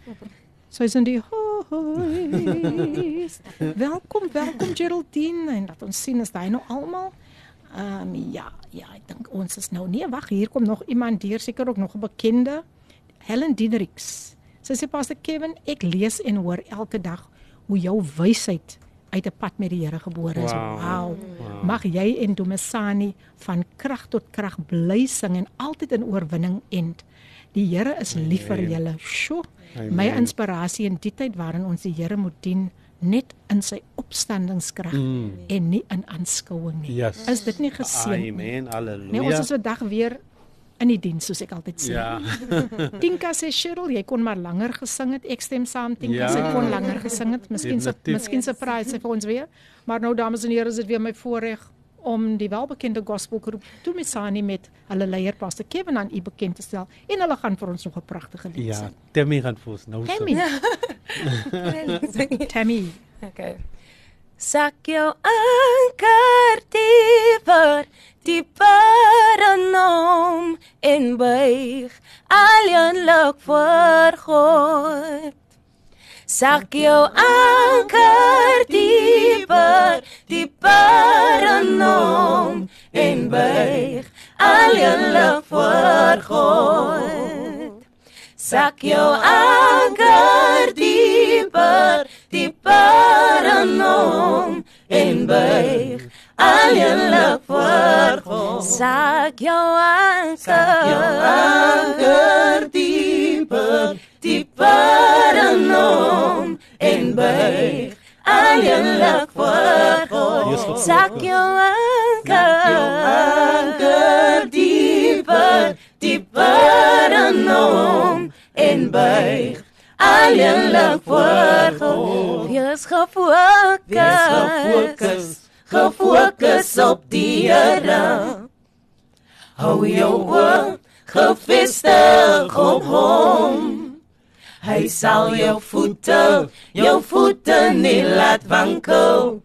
So is in die huis. welkom, welkom Geraldine en laat ons sien is daai nou almal. Ehm um, ja, ja, ek dink ons is nou nee, wag, hier kom nog iemand hier, seker ook nog 'n bekende. Helen Diedriks. Sy sê Pastor Kevin, ek lees en hoor elke dag hoe jou wysheid uit 'n pad met die Here gebore is. Wow. Wow. Mag jy en Domisani van krag tot krag bly sing en altyd in oorwinning end. Die Here is lief vir julle. Sjoe. My inspirasie in die tyd waarin ons die Here moet dien net in sy opstandingskrag Mm. en nie in aanskouing nie. Yes. Is dit nie geseën nie? Amen. Halleluja. Nee, ons is vandag weer in die diens soos ek altyd sê. Ja. Tinka sê Cheryl, jy kon maar langer gesing het. Ek stem saam. Tinka Ja. ja. sy kon langer gesing het. Miskien se miskien se prys sy vir ons weer. Maar nou dames en here, is dit weer my voorreg om die welbekende gospelgroep Tumisani met hulle leier Pastor Kevin aan u bekend te stel en hulle gaan vir ons nog 'n pragtige lied Ja, sing. Tammy gaan vir ons nou Tammy. Tammy. Okay. Sak jou anker dieper, dieper in hom en buig alleenlik voor God. Sak jou anker dieper, in hom en buig alleenlik voor God. Sak jou anker dieper, in hom en buig alleenlik voor God. Sak jou anker dieper, dieper in hom en buig alleenlik voor God. Sak jou anker dieper, dieper in hom en buig alleenlik voor God. Wees gefokus, wees gefokus, gefokus op die Here. Hou jou oor gefestig op hom. Hy sal jou voete, jou voete nie laat wankel.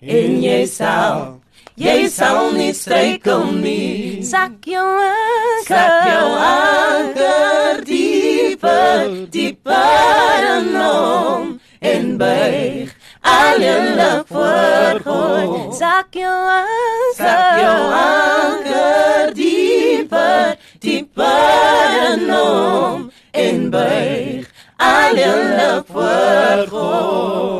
En jy sal, jy sal nie struikel nie. Sak jou anker, sak jou anker dieper, dieper in hom en buig alleenlik voor God. Sak jou anker, sak jou anker dieper, dieper in hom en buig alleenlik voor God.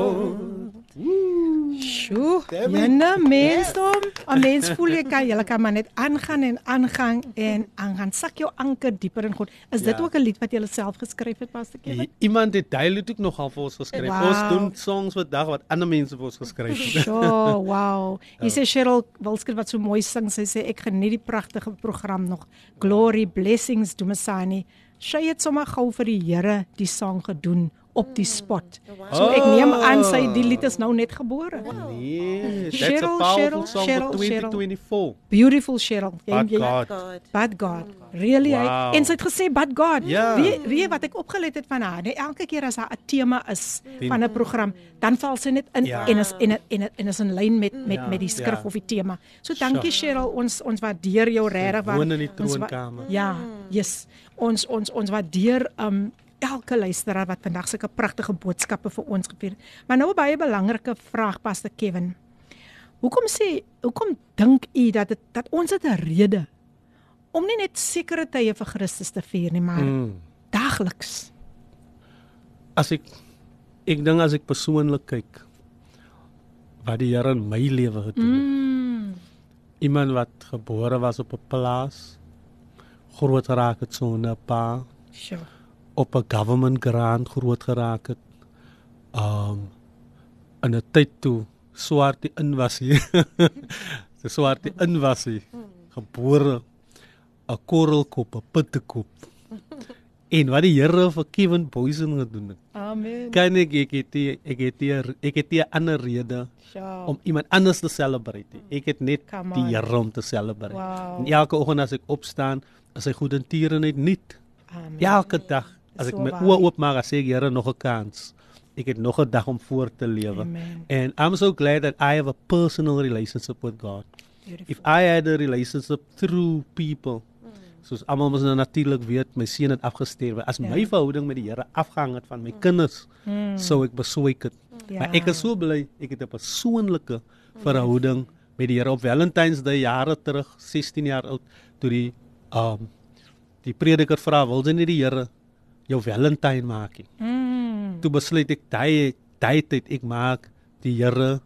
Sjoe, jene mensdom. 'n Mens voel jy kan jy kan maar net aangaan en aangaan en aangaan. Sak jou anker dieper in God. Is dit Ja. ook 'n lied wat jy self geskryf het, Pastor Kevin? Iemand het lied ook nogal vir ons geskryf. Wow. Ons doen songs wat dag wat ander mense vir ons geskryf het. So, wow. Jy sê Cheryl Wilsker wat so mooi sing. Sy sê ek geniet die pragtige program nog. Glory, blessings Dumasani. Sy het sommer gou vir die Here die sang gedoen op die spot. So ek neem aan sy die lied is nou net gebore. Nee, that's a Cheryl, powerful Cheryl, song Cheryl, for 2024. Beautiful Cheryl. But jy- God. But God. Really? Wow. Wow. En sy het gesê but God. Ja. Wie wie wat ek opgelet het van haar, nee, elke keer as haar 'n tema is van 'n program, dan val sy net in Ja. en is en en en is in lyn met met Ja. met die skrif Ja. of die tema. So dankie Cheryl, ons ons waardeer jou regtig want woon in die ons troonkamer. Ja, yes. Ons ons ons waardeer um elke luisteraar wat vandag sulke pragtige boodskappe vir ons gevier. Maar nou 'n baie belangrike vraag Pastor Kevin. Hoekom sê hoekom dink u dat dit dat ons het 'n rede om nie net sekere tye vir Christus te vier nie, maar mm. Daagliks? As ek ek dink as ek persoonlik kyk wat die Here in my lewe gedoen het. Mm. Iemand wat gebore was op 'n plaas groot geraak het sonder 'n pa Sure. Op 'n government grant groot geraak het. Um in 'n tyd toe swart die invasie. Die swart die invasie gebore 'n korrelkop, 'n pittekop. En wat die Here vir Kevin Boysen gedoen het. Amen. Kan ek ek het nie, ek het nie, ek het 'n ander rede Sure. om iemand anders te celebrate. Ek het net die. Here om te celebrate. Wow. En elke oggend as ek opstaan, is hy goed en tierenheid nuut. Amen. Elke dag as ek so my oë oopmaak, as sê ek Here nog 'n kans. Ek het nog 'n dag om voort te lewe. And I'm so glad that I have a personal relationship with God. Beautiful. If I had a relationship through people, soos almal mos nou natuurlik weet, my seun het afgesterwe. As Ja. my verhouding met die Here afgehang het van my kinders, Mm. sou ek beswyk het. Ja. Maar ek is so bly ek het 'n persoonlike verhouding met die Here op Valentine's Day jare terug, 16 jaar oud, toe die um die prediker vra, "Wil jy nie die Here jou Valentine maak nie?" Mm. Toe besluit ek daai daai tyd ek maak die Here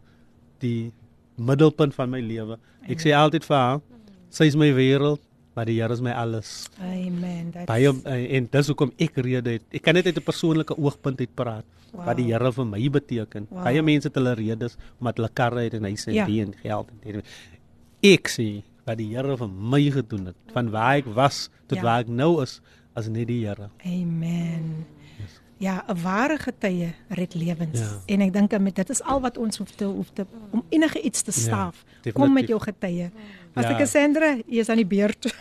die middelpunt van my lewe. Ek sê altyd vir haar, sy is my wêreld, maar die Here is my alles. Amen. That's Baie en, en dis hoekom ek rede het. Ek kan net uit 'n persoonlike oogpunt uit praat wow. wat die Here vir my beteken. Wow. Baie mense het hulle redes omdat hulle karre het en huise Ja. en die en geld en dit. Ek sê wat die Here vir my gedoen het, van waar ek was tot Ja. ja. waar ek nou is, as net die Here. Amen. Ja, 'n ware getuie red lewens. Ja. En ek dink met dit is al wat ons hoef te hoef te om enige iets te staaf. Ja, Kom met jou getuie. As Ja. Cassandra, jy is aan die beurt.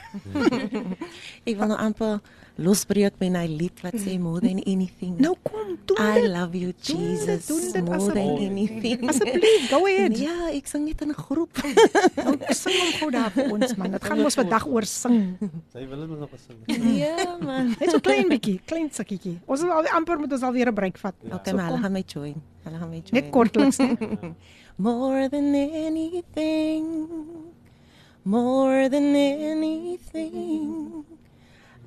Ek wil nou amper losbreek met 'n lied wat sê more than anything. Nou kom, doen I dit. love you Doen dit, Jesus doen dit more than asseblief. anything. Asseblief, go ahead. Ja, ek sing net in 'n groep. Nou, sing hom gou daar vir ons man. Dit gaan mos vandag oor sing. Sy wil dit nog gesing. ja man. Net so klein bietjie, klein sakkietjie. Ons is al amper moet ons al weer 'n break vat. Okay, maar hulle gaan my join. Hulle gaan my join. Net kortliks. More than anything, more than anything,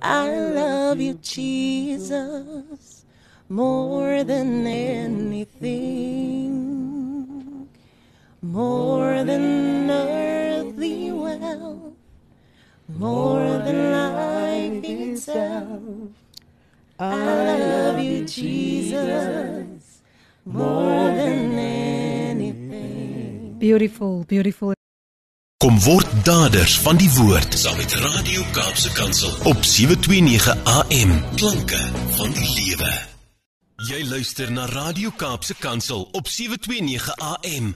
I love you, Jesus, more than anything, more than earthly wealth, more than life itself. I love you, Jesus, more than anything. Beautiful, beautiful. Kom word daders van die woord saam met Radio Kaapse Kansel op 729 AM. Klanke van die lewe. Jy luister na Radio Kaapse Kansel op 729 AM.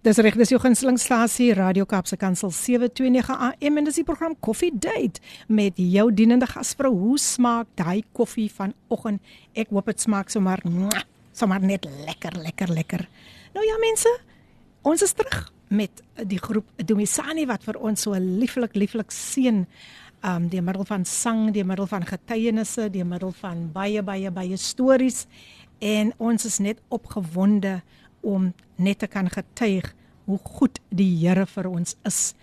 Dis reg, dis jou gunstelingstasie Radio Kaapse Kansel 729 AM en dis die program Coffee Date met jou dienende gasvrou. Hoe smaak daai koffie vanoggend? Ek hoop dit smaak sommer sommer net lekker, lekker, lekker. Nou ja mense, ons is terug met die groep Domisani wat vir ons so lieflik lieflik seën um deur middel van sang, deur middel van getuienisse, deur middel van baie baie baie stories en ons is net opgewonde om net te kan getuig hoe goed die Here vir ons is.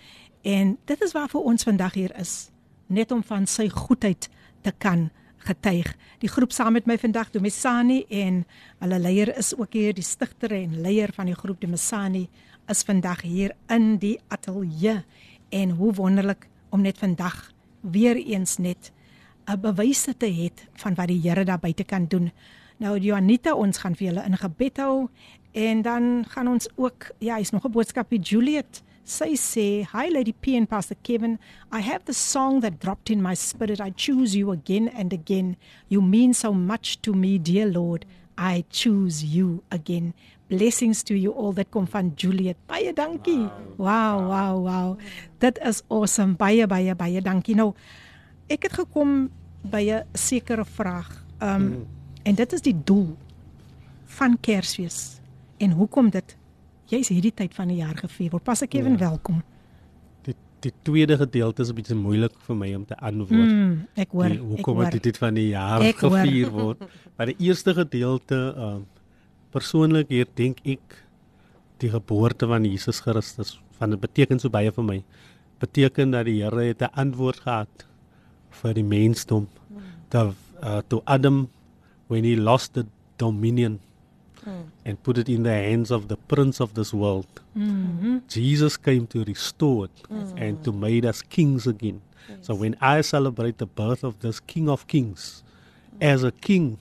En dit is waarvoor ons vandag hier is, net om van sy goedheid te kan getuig. Die groep saam met my vandag, Domisani en hulle leier is ook hier, die stigter en leier van die groep Domisani is vandag hier in die ateljee en hoe wonderlik om net vandag weer eens net 'n bewyse te hê van wat die Here daar buite kan doen. Nou Joanita, ons gaan vir julle in gebed hou en dan gaan ons ook ja, is nog 'n boodskapie Juliet. Sy sê, "Hi Lady P and Pastor Kevin, I have the song that dropped in my spirit. I choose you again and again. You mean so much to me, dear Lord. I choose you again." Blessings to you all that kom van Juliet. Baie dankie. Wow, wow, wow. Dit is awesome. Baie baie baie dankie. Nou, ek het gekom by 'n sekere vraag. Um mm. en dit is die doel van Kersfees. En hoekom dit jy's hierdie tyd van die jaar gevier word. Pastor Kevin, ja. welkom. Die tweede gedeelte is 'n bietjie moeilik vir my om te antwoord. Mm, ek hoor. die, ek hoekom hoor. dit van die jaar Ek hoor. gevier word. Maar die eerste gedeelte um, persoonlik hier dink ek die geboorte van Jesus Christus van dit beteken so baie vir my. Beteken dat die Here het 'n antwoord gehad vir die mensdom. Dat uh, to Adam when he lost the dominion and put it in the hands of the prince of this world. Mhm. Jesus came to restore it and to make us kings again. So when I celebrate the birth of this King of Kings, as a king,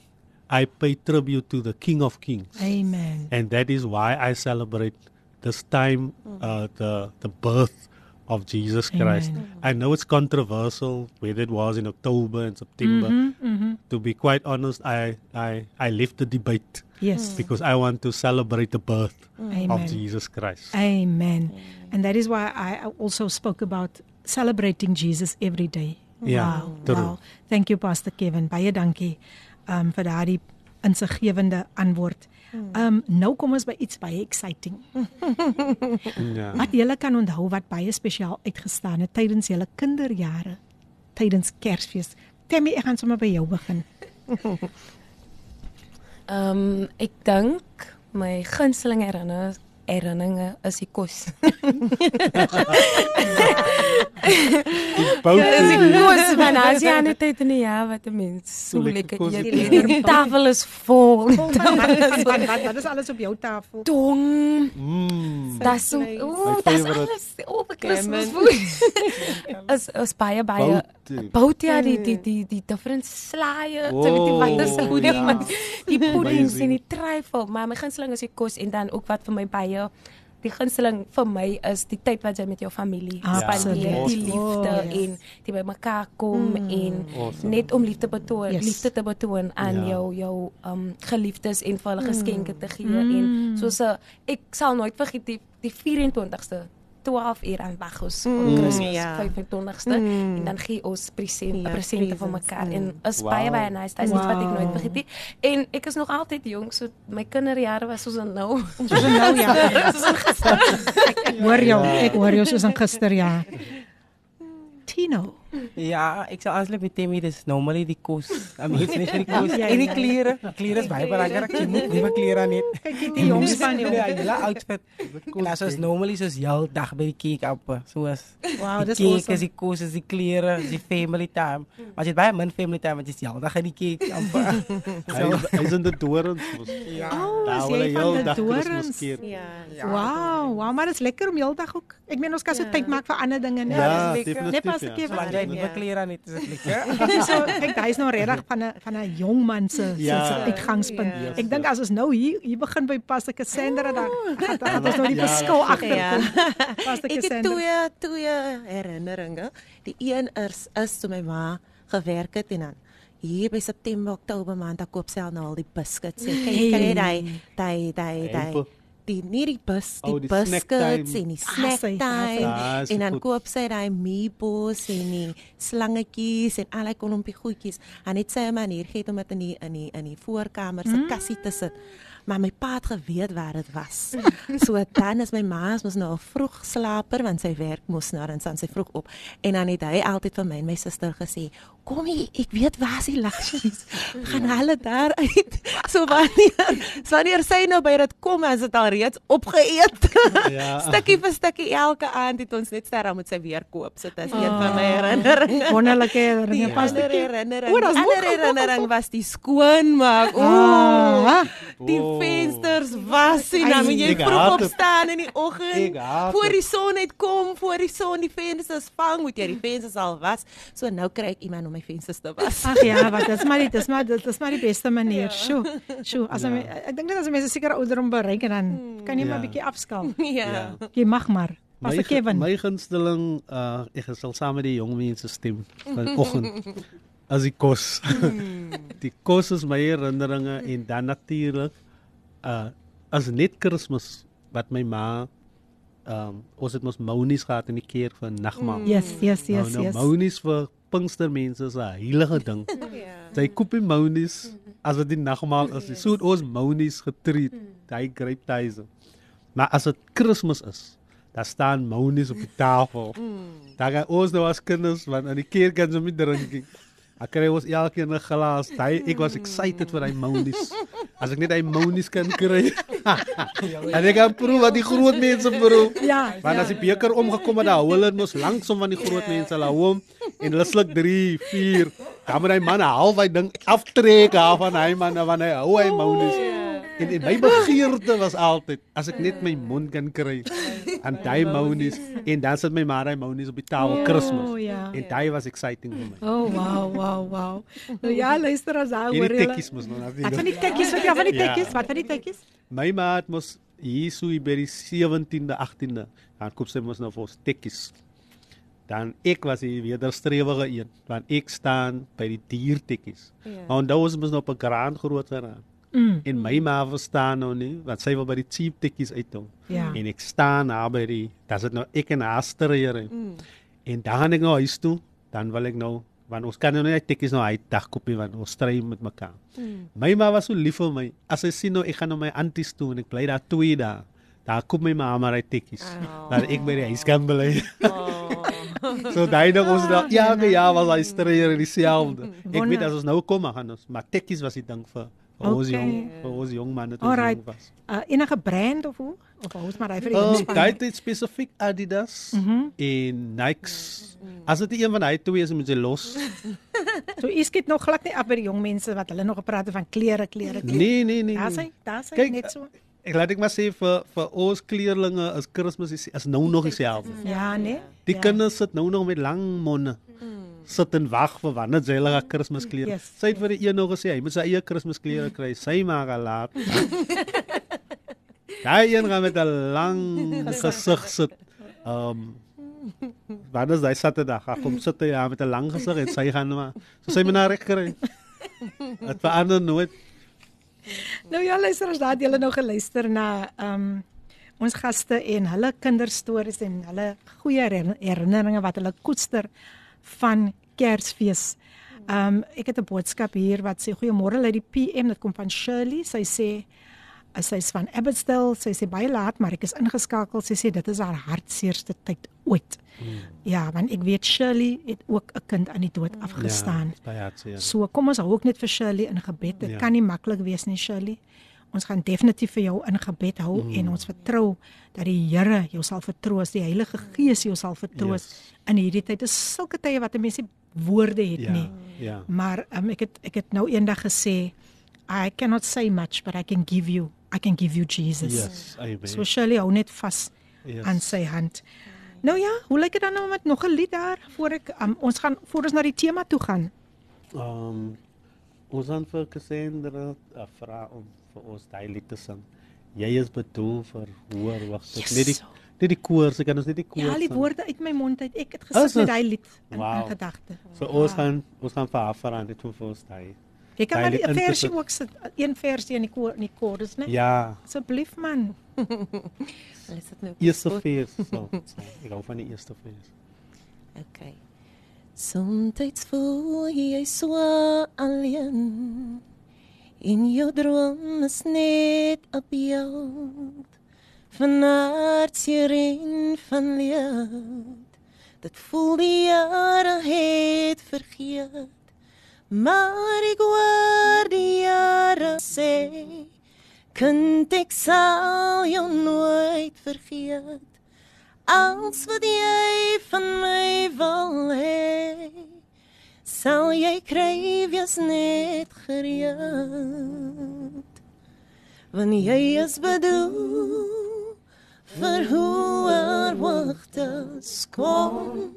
I pay tribute to the King of Kings. Amen. And that is why I celebrate this time, uh, the the birth of Jesus Christ. Amen. I know it's controversial whether it was in October and September. Mhm, mhm. To be quite honest, I I I left the debate Yes. because I want to celebrate the birth Amen. of Jesus Christ. Amen. And that is why I also spoke about celebrating Jesus every day. Yeah, wow. true. wow. Thank you Pastor Kevin. Baie dankie um vir daardie insiggewende antwoord. Um nou kom ons by iets baie exciting. Ja. Wat julle kan onthou wat baie spesiaal uitgestaan het tydens julle kinderjare, tydens Kersfees. Tammy, ek gaan sommer by jou begin. Ehm um, ek dink my gunsteling herinner herinneringe is die kos. Bout Dis die kos nou is jy aan die tyd in die jaar wat 'n mens so So lekker eet. Die tafel is vol. Wat, wat, is alles op jou tafel? Dong. Mm. So vleis. ooh, favorite. alles op 'n Kersfees. Is is baie baie bout ja die die die die different slaaie, so weet jy wat is Oh, pudding, ja. maar die puddings en die trifle, maar my gunsteling is die kos en dan ook wat vir my baie die gunsteling vir my is die tyd wat jy met jou familie spandeer, Absoluut. die liefde Oh, yes. en die by mekaar kom en Awesome. net om liefde betoon, Yes. liefde te betoon aan Ja. jou jou um geliefdes en vir hulle geskenke te gee en soos 'n ek sal nooit vergeet die die 24ste 12 uur aan wag ons op Mm, Kersfees ja. 25ste en dan gee ons present, Ja, presente vir mekaar mm. en is Wow. baie baie nice. Dit is iets wat ek nooit Wow. vergeet nie. En ek is nog altyd jonk, so my kinderjare was soos nou. Soos nou ja. Ek hoor jou, ek hoor jou soos in gister ja. Tino. Ja, ek sal asseblief met Timmy dis normally die kos. I mean, net vir die kos. En die klere. Die klere is baie belangrik. Jy moet nuwe klere aan hê. Kyk die jongs van jou. Ja, laat outfit. En as ons normally soos heel dag by die cake op, soos Wow, die dis cake, awesome. is die kos, is die klere, is die family time. Maar jy het baie min family time, want jy is heel dag in die cake amper. Hy is- in die dorens. Ja. Oh, Daar is wil jy hy van heel die dag dorens? keer. Ja. Wow, wow, maar dit is lekker om heeldag ook. Ek meen ons kan so tyd maak vir ander dinge? Ja, dis lekker. Net pas ek ja. Jy nuwe Ja. klere aan het, dit lekker. so kyk, hy is nou regtig van 'n van 'n jong man se Ja. se uitgangspunt. Ja. Ek dink as ons nou hier hier begin by Pastor Cassandra dan gaan ons nou die Ja, verskil Ja. agterkom. Pastor Ek het Cassandra. twee twee herinneringe. Die een is is toe my ma gewerk het en dan hier by September Oktober maand dan koop sy al nou al die biscuits. Sy kyk kyk daai daai daai daai. Die nie die bus die Oh, die biscuits snacktime. en die Ah, snack sy- time ah, sy en dan goed. koop sy daai meatballs en die slangetjies en al die kolompie goedjies en net sy 'n manier gee om dit in die in die in die voorkamer se kassie te sit maar my pa het geweet waar dit was. so dan is my ma is mos nou al vroeg slaper want sy werk mos nou dan staan sy vroeg op en dan het hy altyd vir my en my suster gesê kom hier ek weet waar is die luxuries gaan hulle daar uit so wanneer so wanneer sy nou by dit kom as dit al reeds opgeëet Ja. stukkie vir stukkie elke aand het ons net sterre moet sy weer koop so dit is een van my herinneringe Wonderlike Die herinneringe. Ander Kim. herinnering, O, die ander herinnering was die skoonmaak. O, Ah, die Oh. vensters was en dan moet jy vroeg opstaan in die oggend voor die son net kom, voor die son die vensters vang, moet jy die vensters al was. So nou kry ek iemand my vensters te was. Ag ja, wat dis maar die dis maar dit is maar die beste manier. Sjoe. Sjoe, as ja. ek dink net as mense seker ouderdom bereik en dan kan jy maar 'n Ja. bietjie afskaal. ja. Jy mag maar. My, ge- Kevin. my gunsteling uh ek sal saam met die jong mense stem vanoggend. As die kos. die kos is my herinneringe en dan natuurlik uh as net Kersfees wat my ma um ons het mos mounies gehad in die kerk vir nagmaal. Yes, yes, yes, nou, nou, yes. Mounies vir Pinkstermense is 'n heilige ding. Sy koop die mounies as dit die nagmaal is. So het ons mounies getreat. Hy gryp tyd. Maar as dit Kersfees is, daar staan mounies op die tafel. Daar gaan ons nou as kinders want in die kerk kan ons nie drink nie. Ek kry ons elkeen 'n glas. Hy ek was excited vir hy mounies. As ek net hy mounies kan kry. en ek kan proe wat die groot mense proe. Ja. Want as die beker omgekom het, dan hou hulle mos langsom van die groot mense hulle hou hom en hulle sluk 3, 4. Dan moet hy man half hy ding aftrek af van hy man van hy hou hy mounies. En, en my begeerte was altyd as ek net my mond kan kry aan daai mounies en dan sit my maar hy mounies op die tafel Kersfees. Oh, ja. En daai was exciting vir my. Oh wow, wow, wow. Nou ja, luister as daar En hoor die jy. tekkies mos nou Wat van natuurlik. die tekkies? Wat ja, van die Ja. tekkies? Wat van die tekkies? My maat mos hier so by die 17de, 18de, dan koop sy mos nou vir ons tekkies. Dan ek was die wederstrewige een, want ek staan by die diertekkies. Ja. Maar onthou ons mos nou op 'n graan groot geraak. Mm. En my ma verstaan nou nie, want sy wil by die cheap tekkies uitkom. Ja. En ek staan daar by die, dis dit nou ek en haar stryere. Mm. En dan gaan ek nou huis toe, dan wil ek nou want ons kan nou nie tekkies nou uit dag koop want ons stry met mekaar. Mm. My ma was so lief vir my. As sy sien nou ek gaan nou my aunties toe en ek bly daar twee dae. Daar koop my ma maar uit tekkies. Oh. Dat ek by die huis kan bly. so daai ding ons daai ja, ja, was hy stryer dieselfde. Ek weet as ons nou kom, gaan ons maar tekkies was die ding vir vir ons Okay. jong vir ons jong manne toe Alright. jong was. Uh enige brand of hoe? Of ons maar hy vir die Ehm van- daai het spesifiek Adidas Mhm. en Nikes. As dit een van hy twee is, moet jy los. So u skiet nog glad nie af by die jong mense wat hulle nog gepraat het van klere, klere, klere. Nee, nee, nee. Daar's nee. hy, daar's hy Kyk, net so. Ek laat ek maar sê vir vir ons kleerlinge is Kersfees is, is nou nog dieselfde. Ja, nee. Die ja. kinders sit nou nog met lang monde. Sit en wag vir wanneer sy hulle gaan Kersklere. Yes. Sy het vir die een nog gesê hy moet sy eie Kersklere kry. Sy maak al laat. Daai een gaan met 'n lang gesig sit. Ehm Wanneer is hy Saterdag? Ag kom sit hy ja met 'n lang gesig en sy gaan maar. So sy moet na reg kry. Dit verander nooit. Nou ja, luisteraars, daar het julle nou geluister na ehm um, ons gaste en hulle kinderstories en hulle goeie herinner- herinneringe wat hulle koester van Kersfees. Um, ek het 'n boodskap hier wat sê goeiemôre uit die PM, dit kom van Shirley. Sy sê as sy's van Abbotsdale, sy sê baie laat, maar ek is ingeskakel. Sy sê dit is haar hartseerste tyd ooit. Ja, want ek weet Shirley het ook 'n kind aan die dood afgestaan. Ja, is baie hartseer. So kom ons hou ook net vir Shirley in gebed. Dit Ja. kan nie maklik wees nie, Shirley. Ons gaan definitief vir jou in gebed hou mm. en ons vertrou dat die Here jou sal vertroos, die Heilige Gees jou sal vertroos Yes. in hierdie tyd. Dit is sulke tye wat 'n mens nie woorde het Ja, nie. ja. Maar um, ek het ek het nou eendag gesê I cannot say much but I can give you I can give you Jesus. Yes, amen. So Shirley hou net vas Yes. aan sy hand. Nou ja, hoe lyk dit dan nou met nog 'n lied daar voor ek um, ons gaan voor ons na die tema toe gaan? Ehm um, ons aan vir Cassandra uh, vra om vir ons daai lied te sing. Jy is bedoel vir hoor wag Yes. net die net die koor, se kan ons net die koor. Ja, al die woorde uit my mond uit. Ek het gesit met het? daai lied in, Wauw. in gedagte. So ons gaan ons gaan vir haar vra net om vir ons daai. Jy kan maar te versie ook sit, een versie in die koor in die chorus, né? Ja, Asseblief man. Is dit nou eerste vers. So, so, ek hou van die eerste vers. Okay. Somtyds voel jy so alleen. In jou droom is net 'n beeld van hartseer en van leed. Dit voel die jare het vergeet. Maar ek hoor die jare sê, kind ek sal jou nooit vergeet. Als wat jy van my wil hê, sal jy kry wees net gereed. Want jy is bedoel vir hoe wagtes kom.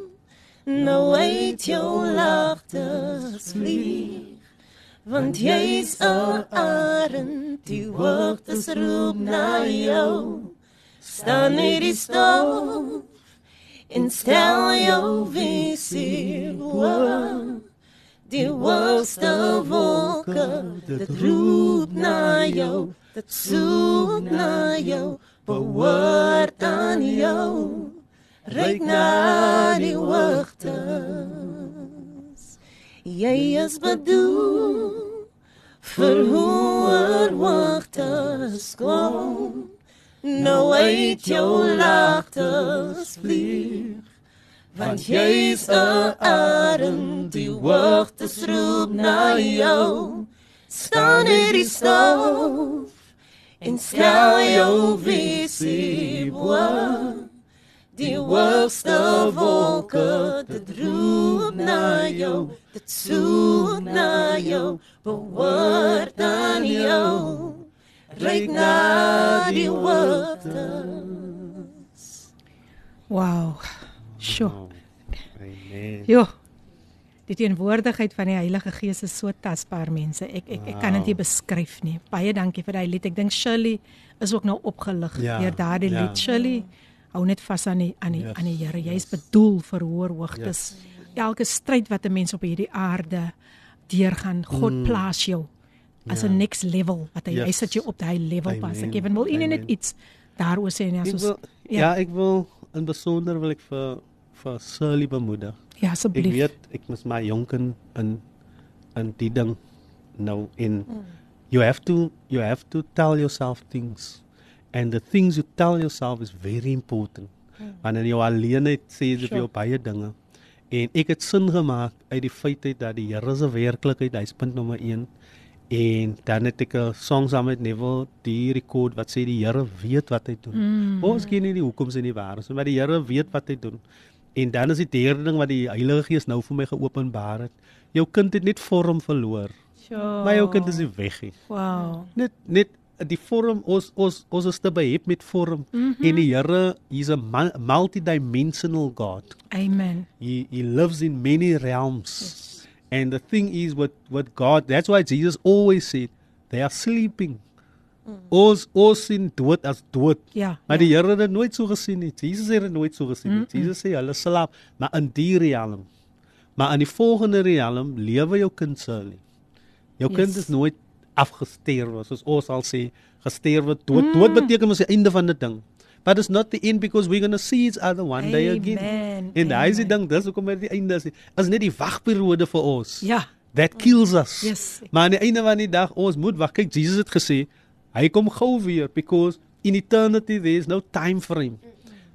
Nou uit jou lagtes vlieg. Want jy's 'n arend, die wagtes roep na jou. Staan in die stof en stel jou visie oor. Die wolste wolke, dit roep na jou, dit soek na jou, behoort aan jou. Ryk na die wagtes. Jy is bedoel vir hoe wagtes kom. Nou uit jou lagtes vlieg. Want jy's 'n arend, die wagtes roep na jou. Staan in die stof en stel jou visie oor. Die hoogste wolke, dit roep na jou, dit soek na jou, behoort aan jou. Ryk na die hoogtes. Wow. Sjoe. Amen. Jo. Die teenwoordigheid van die Heilige Gees is so tasbaar mense. Ek ek, ek kan dit nie Wow. beskryf nie. Baie dankie vir daai lied. Ek dink Shirley is ook nou opgelig Ja, deur daardie ja. lied. Shirley, hou net vas aan die aan die Yes, aan die Here. Jy's yes. bedoel vir hoër hoogtes. Elke stryd wat 'n mens op hierdie aarde deurgaan, God Mm. plaas jou as 'n Ja. next level wat hy hy Yes. sit jou op daai level pas. Ek Amen. wil u net iets daaroor sê nee, Ek soos wil, ja. ek wil in besonder wil ek vir vir Shirley bemoedig. Ja, Ek asseblief. weet ek moet my jonken in in die ding nou in you have to you have to tell yourself things and the things you tell yourself is very important. Wanneer jy alleen het sê jy Sure. jou baie dinge. En ek het sin gemaak uit die feit uit dat die Here se werklikheid, hy's punt nommer 1 En dan het ek 'n song saam met Neville die rekord wat sê die Here weet wat hy doen. Mm. Ons ken nie die hoekoms en die waarhede, maar die Here weet wat hy doen. En dan is die derde ding wat die Heilige Gees nou vir my geopenbaar het. Jou kind het net vorm verloor. Sure. Maar jou kind is nie weg nie. Wow. Net net die vorm ons ons ons is te behep met vorm mm. -hmm. en die Here is mul- multidimensional God. Amen. He he lives in many realms. Yes. And the thing is what what God that's why Jesus always said they are sleeping. Mm. Ons ons sien dood as dood. Ja, Maar ja. die Here het dit nooit so gesien nie. Jesus het dit nooit so gesien nie. Mm, mm. Jesus sê hulle slaap, maar in die realm. Maar in die volgende realm lewe jou kind sirlie. Jou Yes. kind is nooit afgesterwe soos ons al sê gesterwe dood. Mm. Dood beteken mos die einde van 'n ding. But it's not the end because we're going to see each other one day again. Amen, En daai is die ding, dis hoekom dit die einde is. Is net die wagperiode vir ons. Ja. That kills us. Yes. Maar aan die einde van die dag ons moet wag. Kyk, Jesus het gesê hy kom gou weer because in eternity there is no time frame.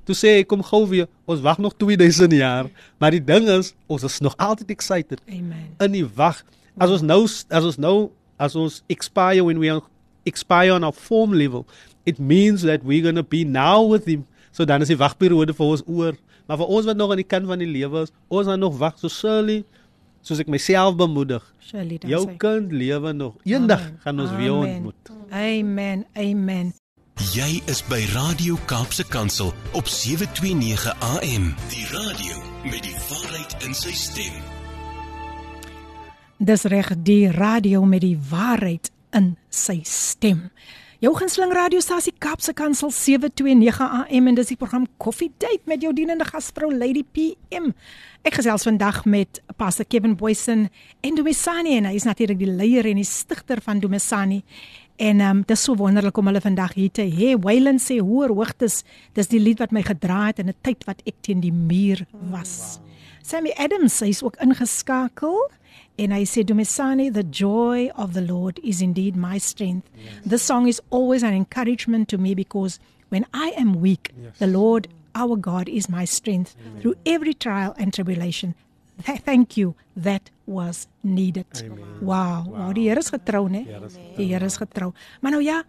Toe sê hy kom gou weer. Ons wag nog 2000 jaar, maar die ding is ons is nog altyd excited. Amen. In die wag. As ons nou as ons nou as ons expire when we are expire on our form level, it means that we're going to be now with him. So dan is die wagperiode vir ons oor. Maar vir ons wat nog aan die kant van die lewe is, ons gaan nog wag so Shirley, soos ek myself bemoedig. Dan Jou sê. kind lewe nog. Eendag gaan ons weer Amen. ontmoet. Amen. Amen. Jy is by Radio Kaapse Kansel op 729 AM. Die radio met die waarheid in sy stem. Dis reg die radio met die waarheid in sy stem. Jou gunsteling radiostasie Kapse Kansel 729 AM en dis die program Coffee Date met jou dienende gasvrou Lady PM. Ek gesels vandag met Pastor Kevin Boysen en Dumisani en hy is natuurlik die leier en die stigter van Dumisani. En ehm um, dis so wonderlik om hulle vandag hier te hê. Wayland sê hoër hoogtes, dis die lied wat my gedra het in 'n tyd wat ek teen die muur was. Wow. Sammy Adams hy is ook ingeskakel en hy sê Dumisani the joy of the Lord is indeed my strength. Yes. This song is always an encouragement to me because when I am weak yes. the Lord our God is my strength Amen. through every trial and tribulation. Th thank you that was needed. Amen. Wow, wow, wow die Here is getrou, né? Die Here is getrou. Maar nou ja,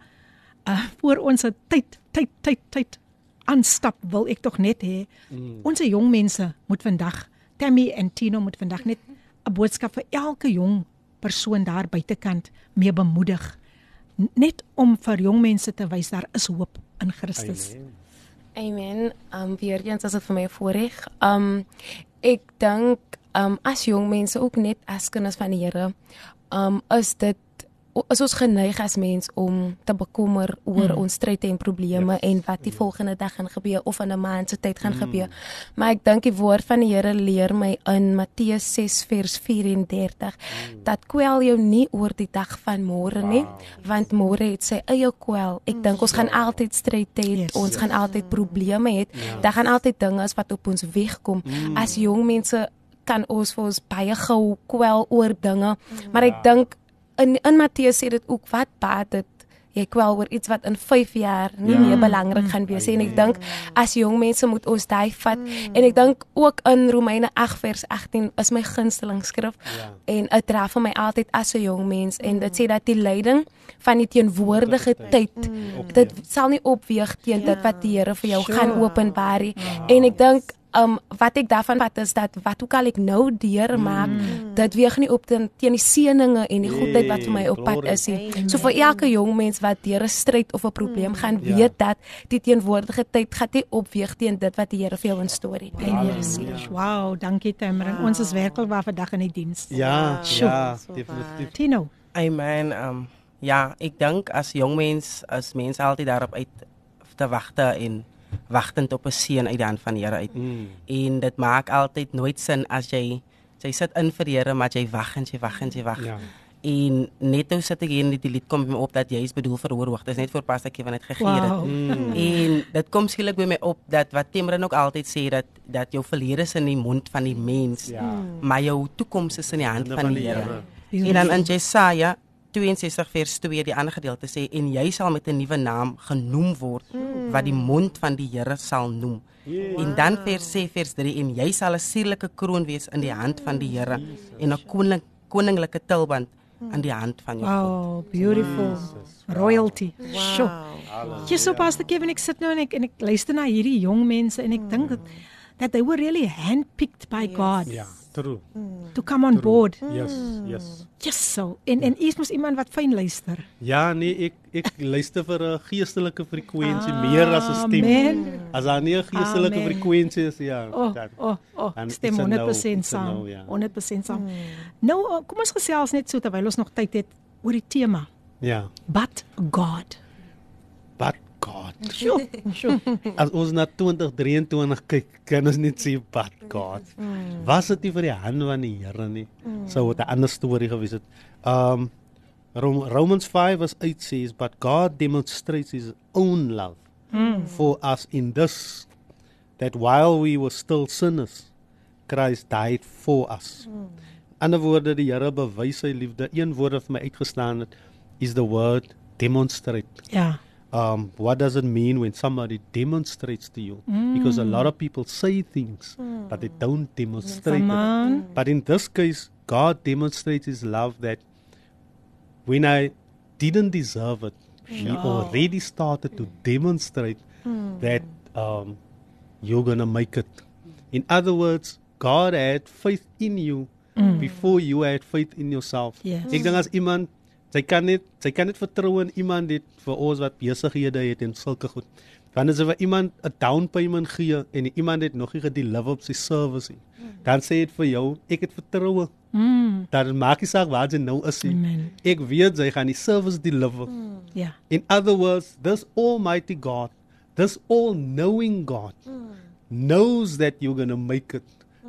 uh, voor ons tyd tyd tyd tyd aanstap wil ek tog net hê mm. ons jong mense moet vandag Tammy en Tino moet vandag net 'n boodskap vir elke jong persoon daar buitekant mee bemoedig net om vir jong mense te wys daar is hoop in Christus. Amen. Amen. Um weer eens as dit vir my voorreg. Um ek dink um as jong mense ook net as kinders van die Here, um is dit is ons geneig as mens om te bekommer oor mm. ons stryd en probleme yes. en wat die volgende dag gaan gebeur of in 'n maand se tyd gaan mm. gebeur. Maar ek dink die woord van die Here leer my in Matteus 6 vers 34 mm. dat kwel jou nie oor die dag van môre nie, wow. want môre het sy eie kwel. Ek dink ons gaan altyd stryd hê, yes. ons yes. gaan altyd probleme hê. Yeah. Daar gaan altyd dinge wat op ons weg kom. Mm. As jong mense kan ons vir ons baie gou kwel oor dinge, mm. maar ek dink in in Matteus sê dit ook wat baat dit jy kwel oor iets wat in 5 jaar nie ja. meer belangrik gaan wees en ek dink as jong mense moet ons daai vat mm. en ek dink ook in Romeine 8 vers 18 is my gunsteling skrif ja. en dit tref my altyd as 'n jong mens en dit sê dat die leiding van die teenwoordige tyd mm. dit sal nie opweeg teen ja. dit wat die Here vir jou sure. gaan openbaar nie ja. en ek dink um wat ek daarvan vat is dat wat ook al ek nou deurmaak, mm. dit weeg nie op teen, teen die seëninge en die goedheid wat vir my op pad is nie. So vir elke jong mens wat deur 'n stryd of 'n probleem mm. gaan, weet ja. dat die teenwoordige tyd gaan nie opweeg teen dit wat die Here vir jou instoor het. En Here sê, "Wow, dankie Tamara. Wow. Ons is werklik waar vandag in die diens." Ja, sure. ja, definitief. Tino. Amen. Um ja, ek dink as jong mens as mense altyd daarop uit te wagte en wagtend op 'n seën uit die hand van die Here uit. Mm. En dit maak altyd nooit sin as jy jy sit in vir die Here maar jy wag en jy wag en jy wag. Ja. En net nou sit ek hier in die lied kom my op dat jy is bedoel vir hoor hoog. Dit is net vir pas ek van dit gegee het. Wow. Mm. En dit kom skielik by my op dat wat Temren ook altyd sê dat dat jou verlede is in die mond van die mens, ja. maar jou toekoms is in die hand van die Here. En dan in Jesaja 62 vers 2 die ander gedeelte sê en jy sal met 'n nuwe naam genoem word mm. wat die mond van die Here sal noem. Yeah. En dan vers sê vers 3 en jy sal 'n sierlike kroon wees in die hand van die Here en 'n koning koninklike tulband aan die hand van jou. Wow, beautiful. Royalty. Sjoe. Ja, so Pastor Kevin, ek sit nou en ek en ek luister na hierdie jong mense en ek dink dat that they were really handpicked by God Ja, true. to come on board. Yes, yes. Yes, so. En en is mos iemand wat fyn luister. Ja, nee, ek ek luister vir 'n geestelike frekwensie meer as 'n stem. Amen. As daar nie 'n geestelike Amen. frekwensie is, ja. Oh, dan- oh, oh, dan stem it's a no, 100% it's a saam. no, ja. 100% saam. Nou, uh, kom ons gesels net so terwyl ons nog tyd het oor die tema. Ja, But God. Sjoe, sjoe. As ons na 2023 kyk, kan ons net sê but God. Was dit nie vir die hand van die Here nie, sou dit 'n ander storie gewees het. Um Rom, Romans 5 verse 8 says, but God demonstrates his own love for us in this that while we were still sinners, Christ died for us. Ander woorde, die Here bewys sy liefde. Een woord wat vir my uitgestaan het is the word demonstrate. Ja. Um, what does it mean when somebody demonstrates to you? Mm. Because a lot of people say things, but mm. they don't demonstrate. But in this case, God demonstrates His love that when I didn't deserve it, He mm. already oh. started to demonstrate that um, you're gonna make it. In other words, God had faith in you before you had faith in yourself. Yes. Ek dink as iemand sy kan net sy kan net vertrou in iemand dit vir ons wat besighede het en sulke goed. Want as jy vir iemand 'n down payment gee en iemand het nog nie gedeliver op sy service nie, dan sê dit vir jou ek het vertroue. Mm. Dan maak nie saak waar jy nou is nie. Amen. Ek weet jy gaan die service deliver. Ja. In other words, this almighty God, this all-knowing God knows that you're going to make it.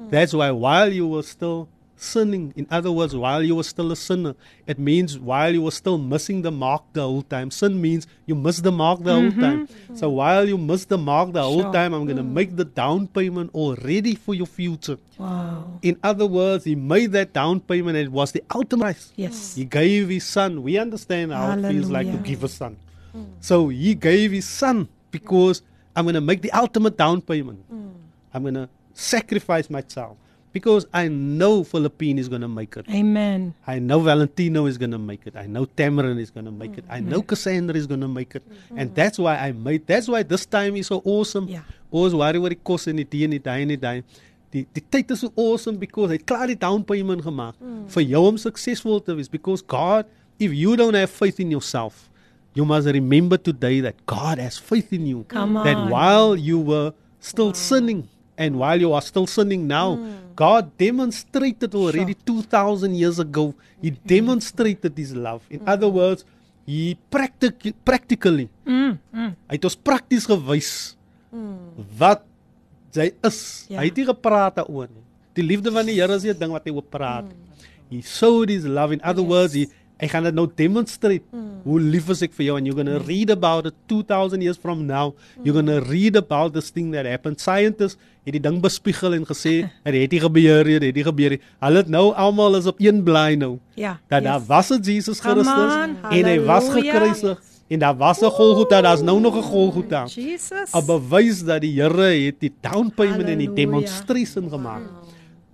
That's why while you were still sinning, in other words, while you were still a sinner, it means while you were still missing the mark the whole time. Sin means you miss the mark the whole mm-hmm. time. So while you miss the mark the whole time, I'm going to mm. make the down payment already for your future. Wow. In other words, he made that down payment and it was the ultimate price. Yes. He gave his son. We understand how it feels like to give a son. Mm. So he gave his son because I'm going to make the ultimate down payment. Mm. I'm going to sacrifice myself because I know Philippine is going to make it. Amen. I know Valentino is going to make it. I know Tamarin is going to make it. I mm-hmm. know Cassandra is going to make it. Mm-hmm. And that's why I made, that's why this time is so awesome. Yeah. Ons worry oor die kos en die die en die daai en die daai. Die die tyd is so awesome because hy klaar die down payment gemaak mm. vir jou om suksesvol te wees because God if you don't have faith in yourself you must remember today that God has faith in you Come that on. while you were still sinning and while you are still sinning now God demonstrated already 2000 years ago he demonstrated his love in other words he practic- practically Mm, mm. hy het ons prakties gewys wat hy is. Ja. Hy het nie gepraat daaroor nie. Die liefde van die Here is 'n ding wat hy oor praat. He showed his love in other words he hy gaan dit nou demonstrate. Hoe lief is ek vir jou and you're going to read about it 2000 years from now. You're going to read about this thing that happened. Scientists het die ding bespiegel en gesê dit het nie gebeur nie, dit het nie gebeur nie. Hulle het nou almal is op een blaai nou. Ja. Dat daar was 'n Jesus Christus on, en hy was gekruisig en daar was 'n Golgotha, daar's nou nog 'n Golgotha. Jesus. 'n bewys dat die Here het die down payment en die demonstration gemaak.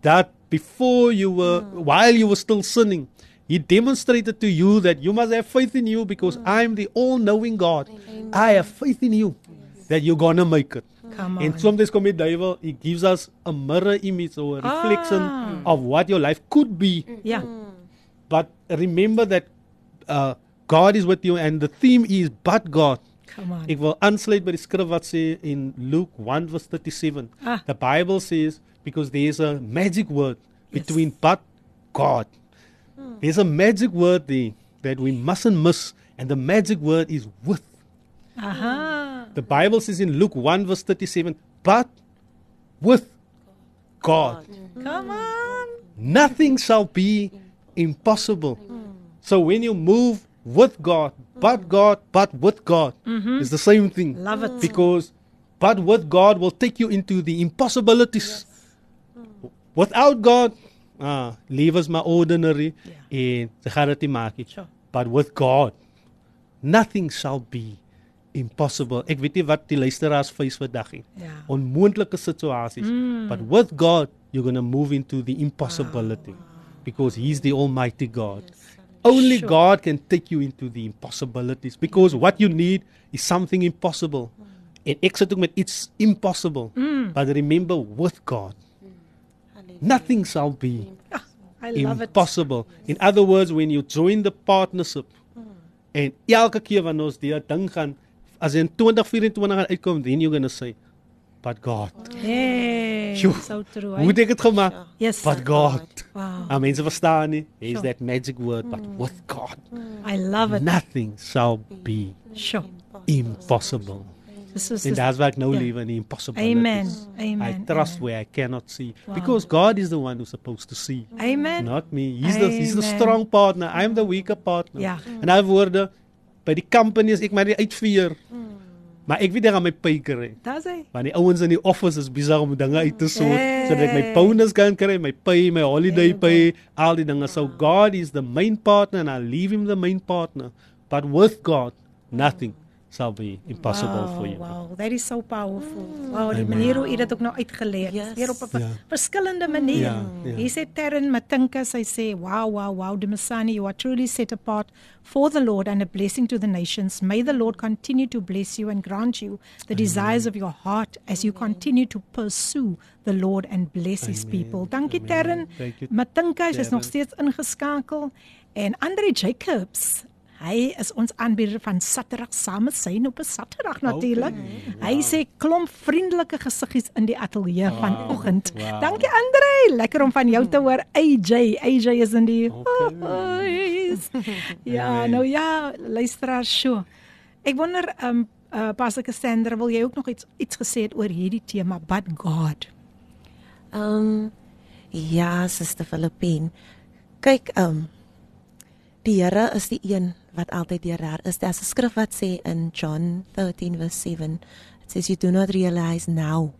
That before you were while you were still sinning, he demonstrated to you that you must have faith in you because I'm the all-knowing God. I have faith in you that you're going to make it. And sometimes come devil, he gives us a mirror image or a reflection Ah. of what your life could be. Yeah. But remember that uh, God is with you and the theme is but God. Come on. Ek wil aansluit by die skrif wat sê in Luke 1 verse 37. Ah. The Bible says because there's a magic word between but God. Hmm. There's a magic word there that we mustn't miss and the magic word is with. Aha. Hmm. The Bible says in Luke 1 verse 37, but with God. Hmm. Come on. Nothing shall be impossible. So when you move with God, but God, but with God, mm-hmm. it's the same thing. Love it. Because but with God will take you into the impossibilities. Without God, ah, leave us my ordinary en sy gaan dit nie maak nie. Sure. But with God, nothing shall be impossible. Ek weet nie wat die luisteraars face vandag nie. Ja. Onmoontlike situasies. But with God, you're going to move into the impossibility because he's the almighty God. Only Sure. God can take you into the impossibilities because what you need is something impossible. En ek sit ook met iets impossible. Mm. But remember with God nothing shall be I love it. impossible. In other words, when you join the partnership en elke keer wanneer ons deur ding gaan as in 2024 gaan uitkom, then you're going to say but God. Yeah, Sjoe. so true. Hoe het dit gemaak? Yes. But God. Wow. Ah, mense verstaan nie. There's Sure. that magic word but with God. I love it. Nothing shall be Sure. impossible. This is En the- daar's waar ek nou Ja. leef in die impossible. Amen. Amen. I trust where I cannot see Wow. because God is the one who's supposed to see. Amen. Not me. He's the he's the Amen. strong partner. I'm the weaker partner. Ja. En hy woorde by die company is ek maar die uitvier. Maar ek weet gaan my pay kry. Daar's hy. Want die ouens in die office is besig om dinge uit te sort Hey. sodat ek my bonus kan kry, my pay, my holiday pay, al die dinge. So God is the main partner and I leave him the main partner. But with God, nothing shall be impossible wow, for you. Wow, that is so powerful. Wow, die Amen. manier hoe u dit ook nou uitgelê het. Yes. Weer op 'n Ja. verskillende manier. Ja, ja. Hier sê Terren Matinka, sy sê, "Wow, wow, wow, Dumisani, you are truly set apart for the Lord and a blessing to the nations. May the Lord continue to bless you and grant you the desires of your heart as you continue to pursue the Lord and bless his Amen. people." Dankie Amen. Terren. Matinka is nog steeds ingeskakel en Andre Jacobs Hy is ons aanbieder van Saterdag same syn op 'n Saterdag natuurlik. Hy sê klomp vriendelike gesiggies in die ateljee Wow. vanoggend. Wow. Dankie Andre, lekker om van jou te hoor. AJ, AJ is in die Okay. Ja, Amen. nou ja, luisteraar, sjoe. Ek wonder um uh, Pastor Cassandra, wil jy ook nog iets iets gesê het oor hierdie tema but God? Um ja, Suster Filippine. Kyk, um die Here is die een wat altyd deur daar is. Daar's 'n skrif wat sê in John 13 verse 7. It says you do not realize now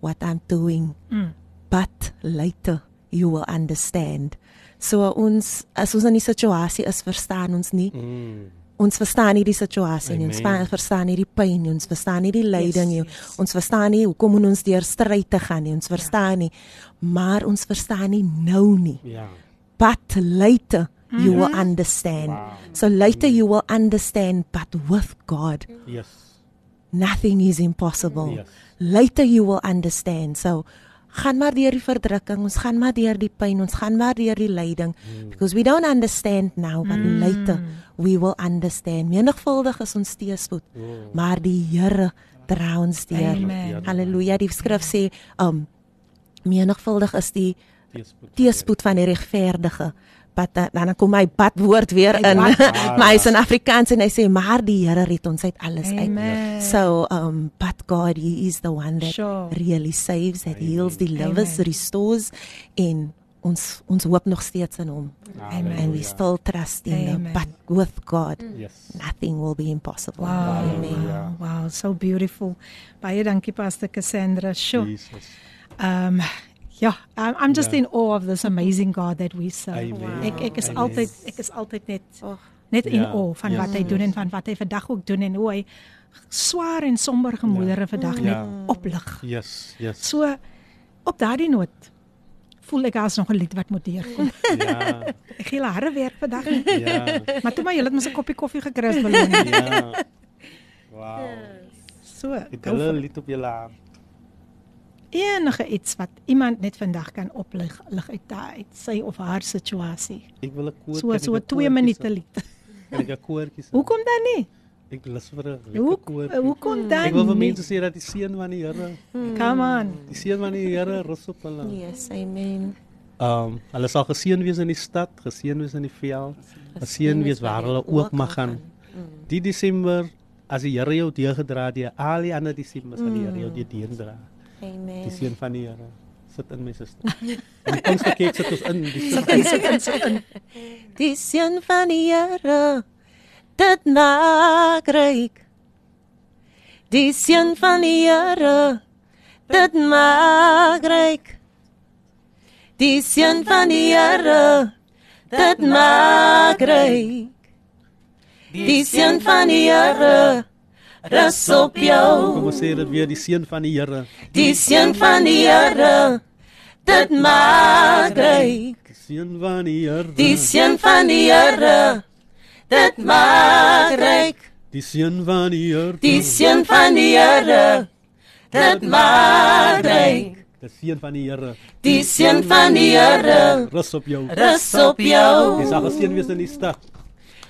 what I'm doing, Mm. but later you will understand. So ons as ons in die situasie is, verstaan ons nie. Mm. Ons verstaan nie die situasie nie. Ons verstaan nie die pyn nie. Ons verstaan nie die lyding nie. Ons verstaan nie hoekom ons deur stryd te gaan nie. Ons verstaan nie. Maar ons verstaan nie nou nie. Ja. But later you will understand. Wow. So later you will understand but with God Yes. nothing is impossible. Yes. Later you will understand. So gaan maar deur die verdrukking, ons gaan maar deur die pyn, ons gaan maar deur die lyding because we don't understand now but Mm. later we will understand. Menigvuldig is ons teëspoed, maar die Here dra ons deur. Halleluja. Die skrif sê um menigvuldig is die teëspoed van die regverdige. But dan, dan kom my badwoord weer Hy in. bad. maar hy's in Afrikaans en hy sê maar die Here red ons uit alles uit. Amen. So um but God he is the one that Sure. really saves, that heals, delivers, Amen. restores en ons ons hoop nog steeds in hom. Amen. And we still trust in him. Amen. But with God Yes. nothing will be impossible. Wow, Amen. wow, wow, so beautiful. Baie dankie Pastor Cassandra. Sure. Jesus. Um ja, I'm, I'm just Ja. in awe of this amazing God that we serve. Amen. Ek ek is Amen. altyd ek is altyd net net in Ja, awe van ja. wat hy doen en van wat hy vandag ook doen en hoe hy swaar en somber gemoedere vandag Ja. net oplig. Yes. Yes. So op daardie noot voel ek as nog 'n lied wat moet deurkom. Ja. Ek gee hulle harde werk vandag. Ja. Maar toe maar julle het mos 'n koppie koffie gekry as beloning. Ja. Wow. So, Het go hulle for it. lied op julle aan? Enige iets wat iemand net vandag kan oplig lig uit daai sy of haar situasie. Ek wil 'n koor. So so ek 'n 2 koortjie minute lied. Kan ek 'n koortjie? Hoekom dan nie? Ek lus vir 'n Hoe lekker koortjie. hoekom dan? Ek wil vir mense sê dat die seën van die Here, Come on. die seën van die Here rus op hulle. Yes, amen. Um, hulle sal geseën wees in die stad, geseën wees in die veld, geseën wees waar hulle ook mag gaan. Die Desember as die Here jou deurgedra het, die al die ander Desembers van die Here jou deurdra. Amen. Die seën van die Here sit in my suster. En die kongskerk sit ons in, die seën Hy sit in sit in. Die seën van die Here dit maak ryk. Die seën van die Here dit maak ryk. Die seën van die Here dit maak ryk. Die seën van die Here rus op Kom jou. ons sê dit weer, die seën van die Here. Die seën van die Here dit maak ryk. Die seun van die Here. Die seun van die Here. Dit maak ryk. Die seun van die Here. Die seun van die Here. Dit maak ryk. Die seun van die Here. Die seun van die Here. Rus op jou. Rus op jou. Jy sal geseën wees in die stad.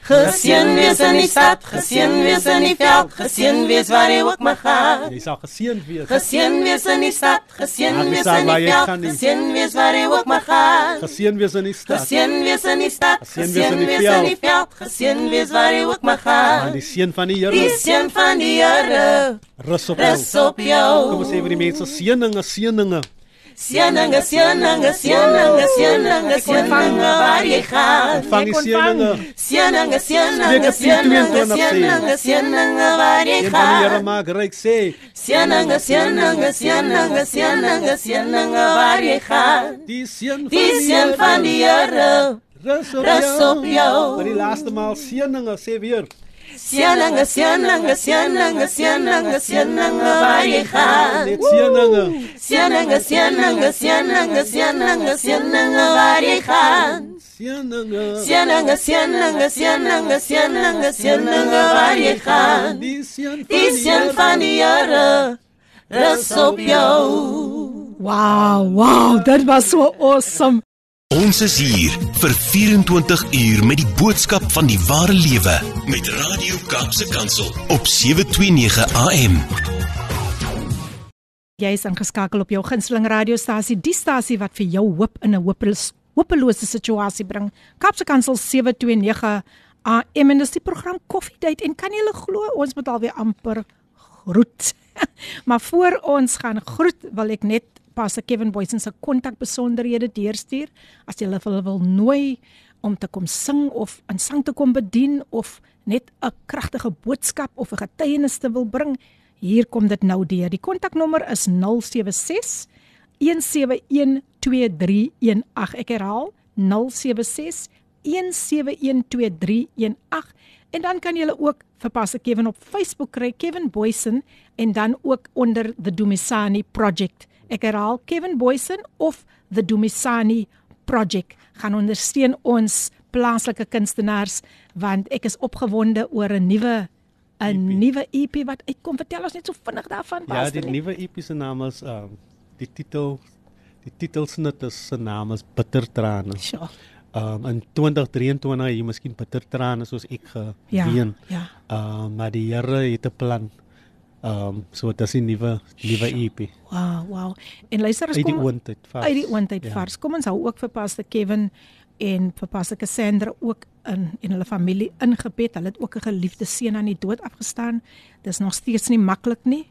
Geseën wees in die stad, geseën wees in die veld, geseën wees waar jy ook mag gaan. Jy sal geseënd wees. Geseën wees in die stad, geseën wees in die veld, geseën wees waar jy ook mag gaan. Geseën wees in die stad. Geseën wees in die stad, Geseën wees in geseën die die veld, geseën wees waar jy ook mag Aan gaan. die seën van die Die Here. seën van die Here, Rus op rus jou. op jou. Kom ons sê vir die mense seëninge, seëninge. Seëninge, seëninge, seëninge waar jy gaan. Ontvang die seëninge. Seëninge, seëninge, Spreuke 4:22 seëninge, sê. seëninge, seëninge waar jy Een van die Here gaan. maak ryk sê. Seëninge, seëninge, seëninge waar jy gaan. Die seën van Die Here, Rus op rus jou. op jou. Vir die laaste maal seëninge sê weer. Seëninge, seëninge, seëninge, seëninge, seëninge waar jy gaan. Net seëninge. Seëninge, seëninge, seëninge, seëninge, seëninge waar jy gaan. Seëninge. Seëninge, seëninge, seëninge, seëninge, seëninge waar jy gaan. Die seën Die seën van die Here, rus op jou. Wow, wow, dit was so awesome. Ons is hier vir 24 uur met die boodskap van die ware lewe met Radio Kaapse Kansel op 729 AM. Jy is ingeskakel op jou gunsteling radiostasie, die stasie wat vir jou hoop in 'n hopeloos hopelose situasie bring. Kapse Kansel 729 AM en dis die program Koffiedייט en kan jy hulle glo ons moet alweer amper groet. maar voor ons gaan groet, wil ek net Pastor Kevin Boysen se kontakbesonderhede deurstuur as jy hulle wil nooi om te kom sing of in sang te kom bedien of net 'n kragtige boodskap of 'n getuienis te wil bring. Hier kom dit nou deur. Die kontaknommer is 076 1712318. Ek herhaal 076 1712318 en dan kan jy ook vir Pastor Kevin op Facebook kry Kevin Boysen en dan ook onder the Dumisani Project. Ek herhaal Kevin Boysen of the Dumisani Project gaan ondersteun ons plaaslike kunstenaars want ek is opgewonde oor 'n nuwe 'n nuwe EP wat uitkom. Vertel ons net so vinnig daarvan. Ja, die nuwe EP se naam is um die titel die titelsnit is se naam is Bittertrane. Sjoe. Um in 2023 jy miskien bittertrane soos ek Ja, geween. ja. Um maar die Here het 'n plan. Um so dit is 'n nuwe nuwe E EP. Wow, wow. En luister as Uit die kom oondtyd vars. Uit die oondtyd Ja. vars. Kom ons hou ook vir Pastor Kevin en vir Pastor Cassandra ook in en hulle familie ingebed. Hulle het ook 'n geliefde seun aan die dood afgestaan. Dis nog steeds nie maklik nie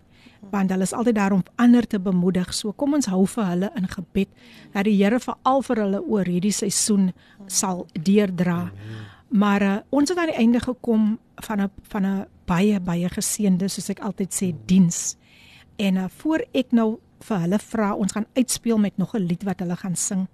want hulle is altyd daar om ander te bemoedig. So kom ons hou vir hulle in gebed dat die Here veral vir hulle oor hierdie seisoen sal deurdra. Maar uh, ons het aan die einde gekom van 'n van 'n baie baie geseënde soos ek altyd sê diens. En uh, voor ek nou vir hulle vra, ons gaan uitspeel met nog 'n lied wat hulle gaan sing.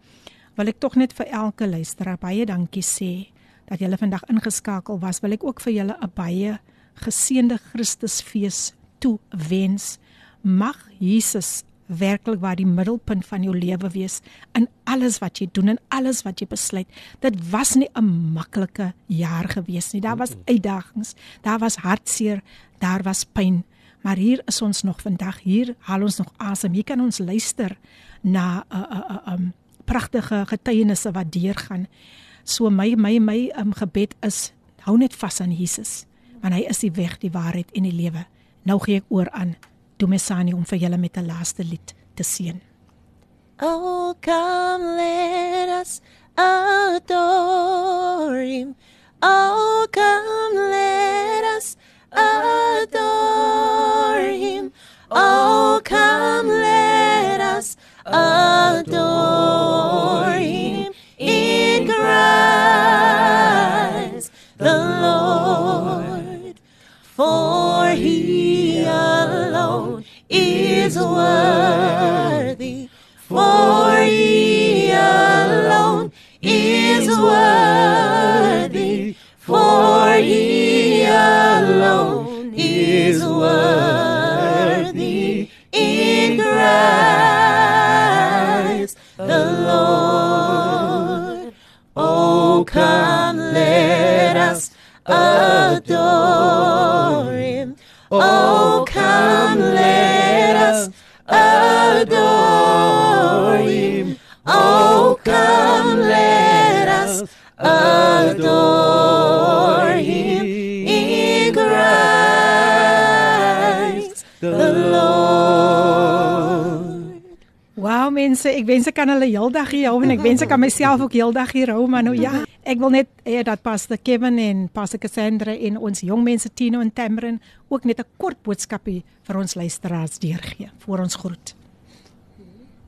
Wil ek tog net vir elke luisteraar baie dankie sê dat julle vandag ingeskakel was. Wil ek ook vir julle 'n baie geseënde Christusfees toewens. Mag Jesus werklik waar die middelpunt van jou lewe wees in alles wat jy doen en alles wat jy besluit. Dit was nie 'n maklike jaar gewees nie. Daar was uitdagings, daar was hartseer, daar was pyn. Maar hier is ons nog vandag. Hier haal ons nog asem. Hier kan ons luister na 'n 'n 'n 'n pragtige getuienisse wat deurgaan. So my my my um, gebed is hou net vas aan Jesus, want hy is die weg, die waarheid en die lewe. Nou gee ek oor aan Vir julle met 'n laaste lied te seën. Oh, come, let us adore him. Oh, come, let us adore him. Oh, come, let us adore him in Christ the Lord. For he worthy, for he alone is worthy, for he alone is worthy in Christ the Lord. Oh, come, let us adore him. Oh, adore him in Christ the Lord. Wow mense, ek wens ek kan hulle heeldag hier hou en ek wens ek kan myself ook heeldag hier hou, maar nou ja, ek wil net hê dat Pastor Kevin en Pastor Cassandra en ons jong mense Tino en Tamrin ook net 'n kort boodskapie vir ons luisteraars deurgee voor ons groet.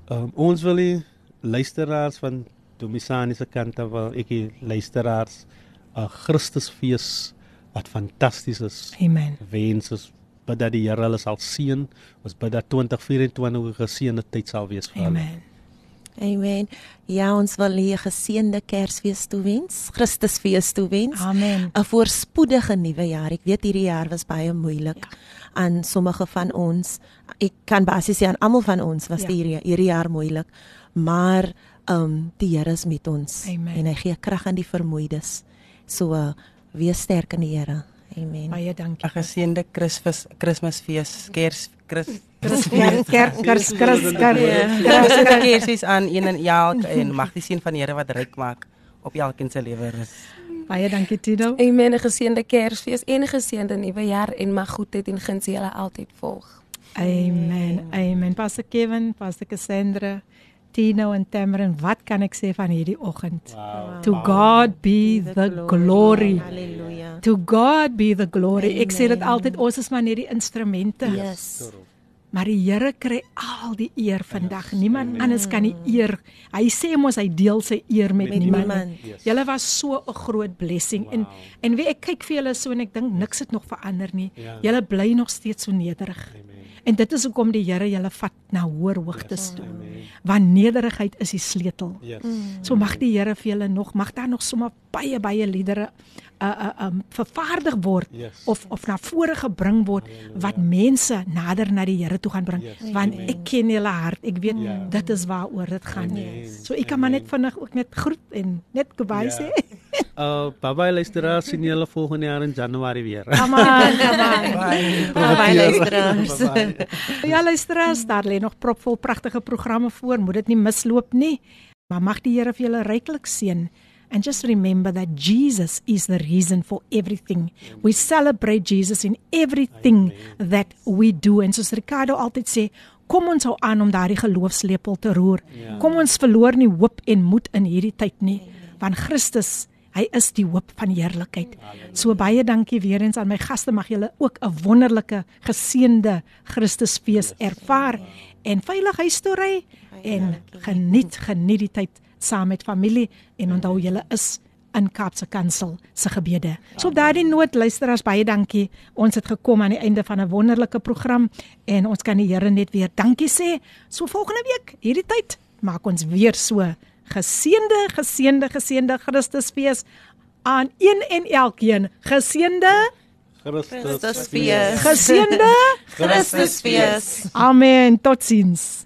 Um, ons wil die luisteraars van Domisani se kant af wil ek die luisteraars 'n Christusfees wat fantasties is. Amen. Wens ons bid dat die Here hulle sal seën. Ons bid dat 2024 'n geseënde tyd sal wees vir hulle. Amen. Amen. Ja, ons wil hier 'n geseënde Kersfees toewens, Christusfees toewens. Amen. 'n Voorspoedige nuwe jaar. Ek weet hierdie jaar was baie moeilik ja. aan sommige van ons. Ek kan basies sê aan almal van ons was Ja. ja. hierdie hierdie jaar moeilik. Maar um, die Here is met ons Amen. en hy gee krag aan die vermoeides. So uh, wees sterk in die Here. Amen. Baie dankie. 'n geseënde Kersfees, Kersfees, Kers, Kers, kerk kers kers Ja, kers. geseënde Kersfees aan een en elk en mag die seën van die Here wat ryk maak op elkeen se lewe rus. Baie dankie Tino. Amen. 'n Geseënde Kersfees en 'n geseënde nuwe jaar en mag goedheid en guns julle altyd volg. Amen. Amen. Pastor Kevin, Pastor Cassandra, Tino en Tamrin, wat kan ek sê van hierdie oggend? Wow. To God be the glory. Halleluja. To God be the glory. Ek sê dit altyd ons is maar net die instrumente. Yes. Maar die Here kry al die eer vandag. Niemand anders kan die eer. Hy sê mos hy deel sy eer met, Met niemand. niemand. Yes. Julle was so 'n groot blessing en en wie ek kyk vir julle so en ek dink niks het nog verander nie. Ja. Julle bly nog steeds so nederig. Amen. En dit is hoekom die Here julle vat na hoër hoogtes toe. Want nederigheid is die sleutel. Yes. So mag die Here vir julle nog mag daar nog sommer baie baie liedere uh uh um vervaardig word Yes. of of na vore gebring word wat mense nader na die Here toe gaan bring Yes. want ek ken julle hart ek weet Ja. dit is waaroor dit gaan Amen. so ek kan maar net vinnig ook net groet en net goodbye Ja. sê Uh bye bye luisteraars, sien julle volgende jaar in Januarie weer. come on come on Bye luisteraars. Bye-bye. ja luisteraars daar lê nog propvol pragtige programme voor moet dit nie misloop nie maar mag die Here vir julle ryklik seën And just remember that Jesus is the reason for everything. We celebrate Jesus in everything that we do. En soos Ricardo altyd sê, kom ons hou aan om daardie geloofslepel te roer. Ja. Kom ons verloor nie hoop en moed in hierdie tyd nie, want Christus, hy is die hoop van heerlikheid. So baie dankie weer eens aan my gaste. Mag julle ook 'n wonderlike, geseënde Christusfees ervaar en veilig huis toe ry en geniet geniet die tyd saam met familie en onthou julle is in Kaapse Kansel se gebede. So op daardie noot luisteraars baie dankie. Ons het gekom aan die einde van 'n wonderlike program en ons kan die Here net weer dankie sê. So volgende week, hierdie tyd, maak ons weer so geseënde, geseënde, geseënde Christusfees aan een en elkeen. Geseënde, Christusfees. geseënde. Christusfees. Amen. Totsiens.